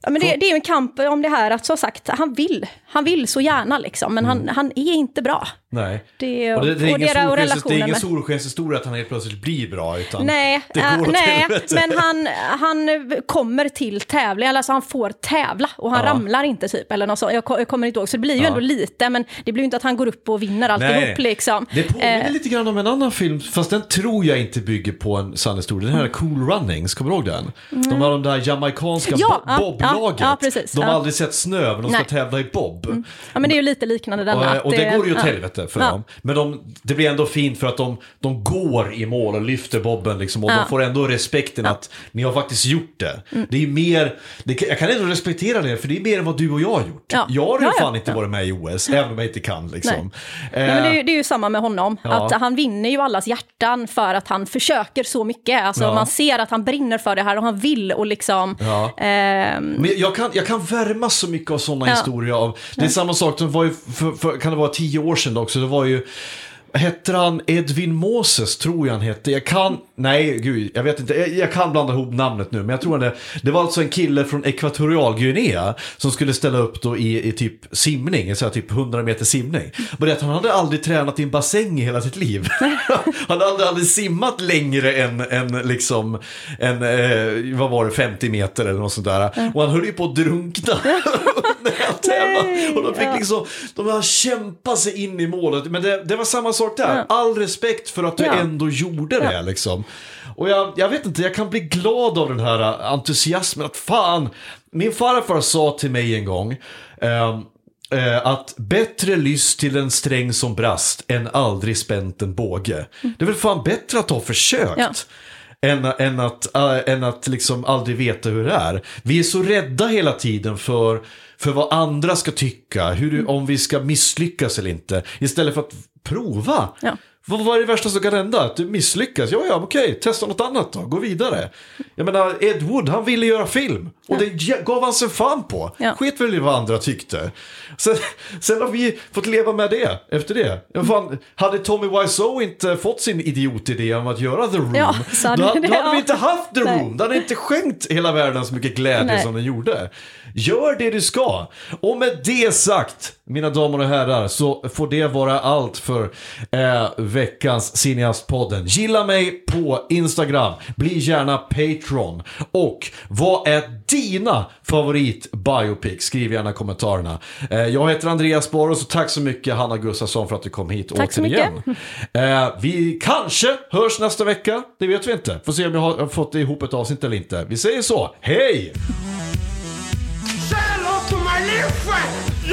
Ja, men det, det är ju en kamp om det här att som sagt, han vill. Han vill så gärna liksom, men han, han är inte bra. Nej. Det, Och det, det är ingen, solskens, det är ingen solskenshistoria att han helt plötsligt blir bra, utan Nej, det äh, går nej helvete. men han, han kommer till tävling, alltså han får tävla och han Ja. ramlar inte typ, eller något sånt. Jag, jag kommer inte ihåg, så det blir ju Ja. ändå lite, men det blir ju inte att han går upp och vinner alltihop liksom. Det påminner Eh, lite grann om en annan film, fast den tror jag inte bygger på en sann historia. Den här Mm. Cool Runnings, kommer du ihåg den? De har de där jamaicanska Ja, bo- ja, boblaget. ja, ja, precis, de har aldrig sett snö, men de ska Nej. Mm. tävla i bob. Ja men det är ju lite liknande denna. Och, att och det går ju åt ja. helvete för Ja. dem. Men de, det blir ändå fint för att de, de går i mål och lyfter bobben liksom. Och Ja. de får ändå respekten att ni har faktiskt gjort det. Mm. Det är mer, det, jag kan ändå respektera det, för det är mer än vad du och jag har gjort. Ja. Jag har ju Ja, fan inte varit med i OS, även om jag inte kan liksom. Nej, men det, är, Eh, ju- det är ju samma med honom, att han vinner ju allas hjärtan för att han försöker så mycket. Alltså man ser att han brinner för det här och han vill och liksom... Ehm, Men jag kan, jag kan värma så mycket av sådana historier av, det är samma sak, det var ju, för, för, kan det vara tio år sedan också, det var ju, Hette han Edvin Moses, tror jag han hette. Jag kan, nej gud, jag vet inte, jag, jag kan blanda ihop namnet nu, men jag tror han det. Det var alltså en kille från Ekvatorialguinea som skulle ställa upp då i, i typ simning, så här typ 100 meter simning. Att han hade aldrig tränat i en bassäng i hela sitt liv. han hade aldrig, aldrig simmat längre än, än liksom, en, eh, vad var det, 50 meter eller något sånt där. Och han höll ju på att drunkna. tävlade. Och de fick liksom, de har kämpa sig in i målet. Men det, det var samma sak där. All respekt för att du Ja. ändå gjorde det liksom. Och jag, jag vet inte, jag kan bli glad av den här entusiasmen att fan, min farfar sa till mig en gång ehm, eh, att bättre lyss till en sträng som brast än aldrig spänt en båge. Det är väl fan bättre att ha försökt. Ja. Än, än att, äh, än att liksom aldrig veta hur det är. Vi är så rädda hela tiden för, för vad andra ska tycka, hur, om vi ska misslyckas eller inte. Istället för att prova. Ja. Vad, är det värsta som kan hända? Att du misslyckas? Ja, ja, okej, testa något annat då, gå vidare. Jag menar, Ed Wood, han ville göra film. Och det ge- gav han sig fan på. Ja. Skit väl i vad andra tyckte. Sen, sen har vi fått leva med det, efter det. Ja, fan, hade Tommy Wiseau inte fått sin idiotidé om att göra The Room, Ja, då, då det- hade ja. vi inte haft The. Room. Det hade inte skänkt hela världen så mycket glädje Nej. som den gjorde. Gör det du ska. Och med det sagt, mina damer och herrar, så får det vara allt för eh, veckans Cineastpodden. Gilla mig på Instagram, bli gärna Patreon. Och vad är dina favorit biopics? Skriv gärna i kommentarerna. Eh, jag heter Andreas Boros och tack så mycket Hanna Gustafsson för att du kom hit Tack så återigen. Eh, vi kanske hörs nästa vecka, det vet vi inte. Får se om jag har fått ihop ett avsnitt eller inte. Vi säger så, hej!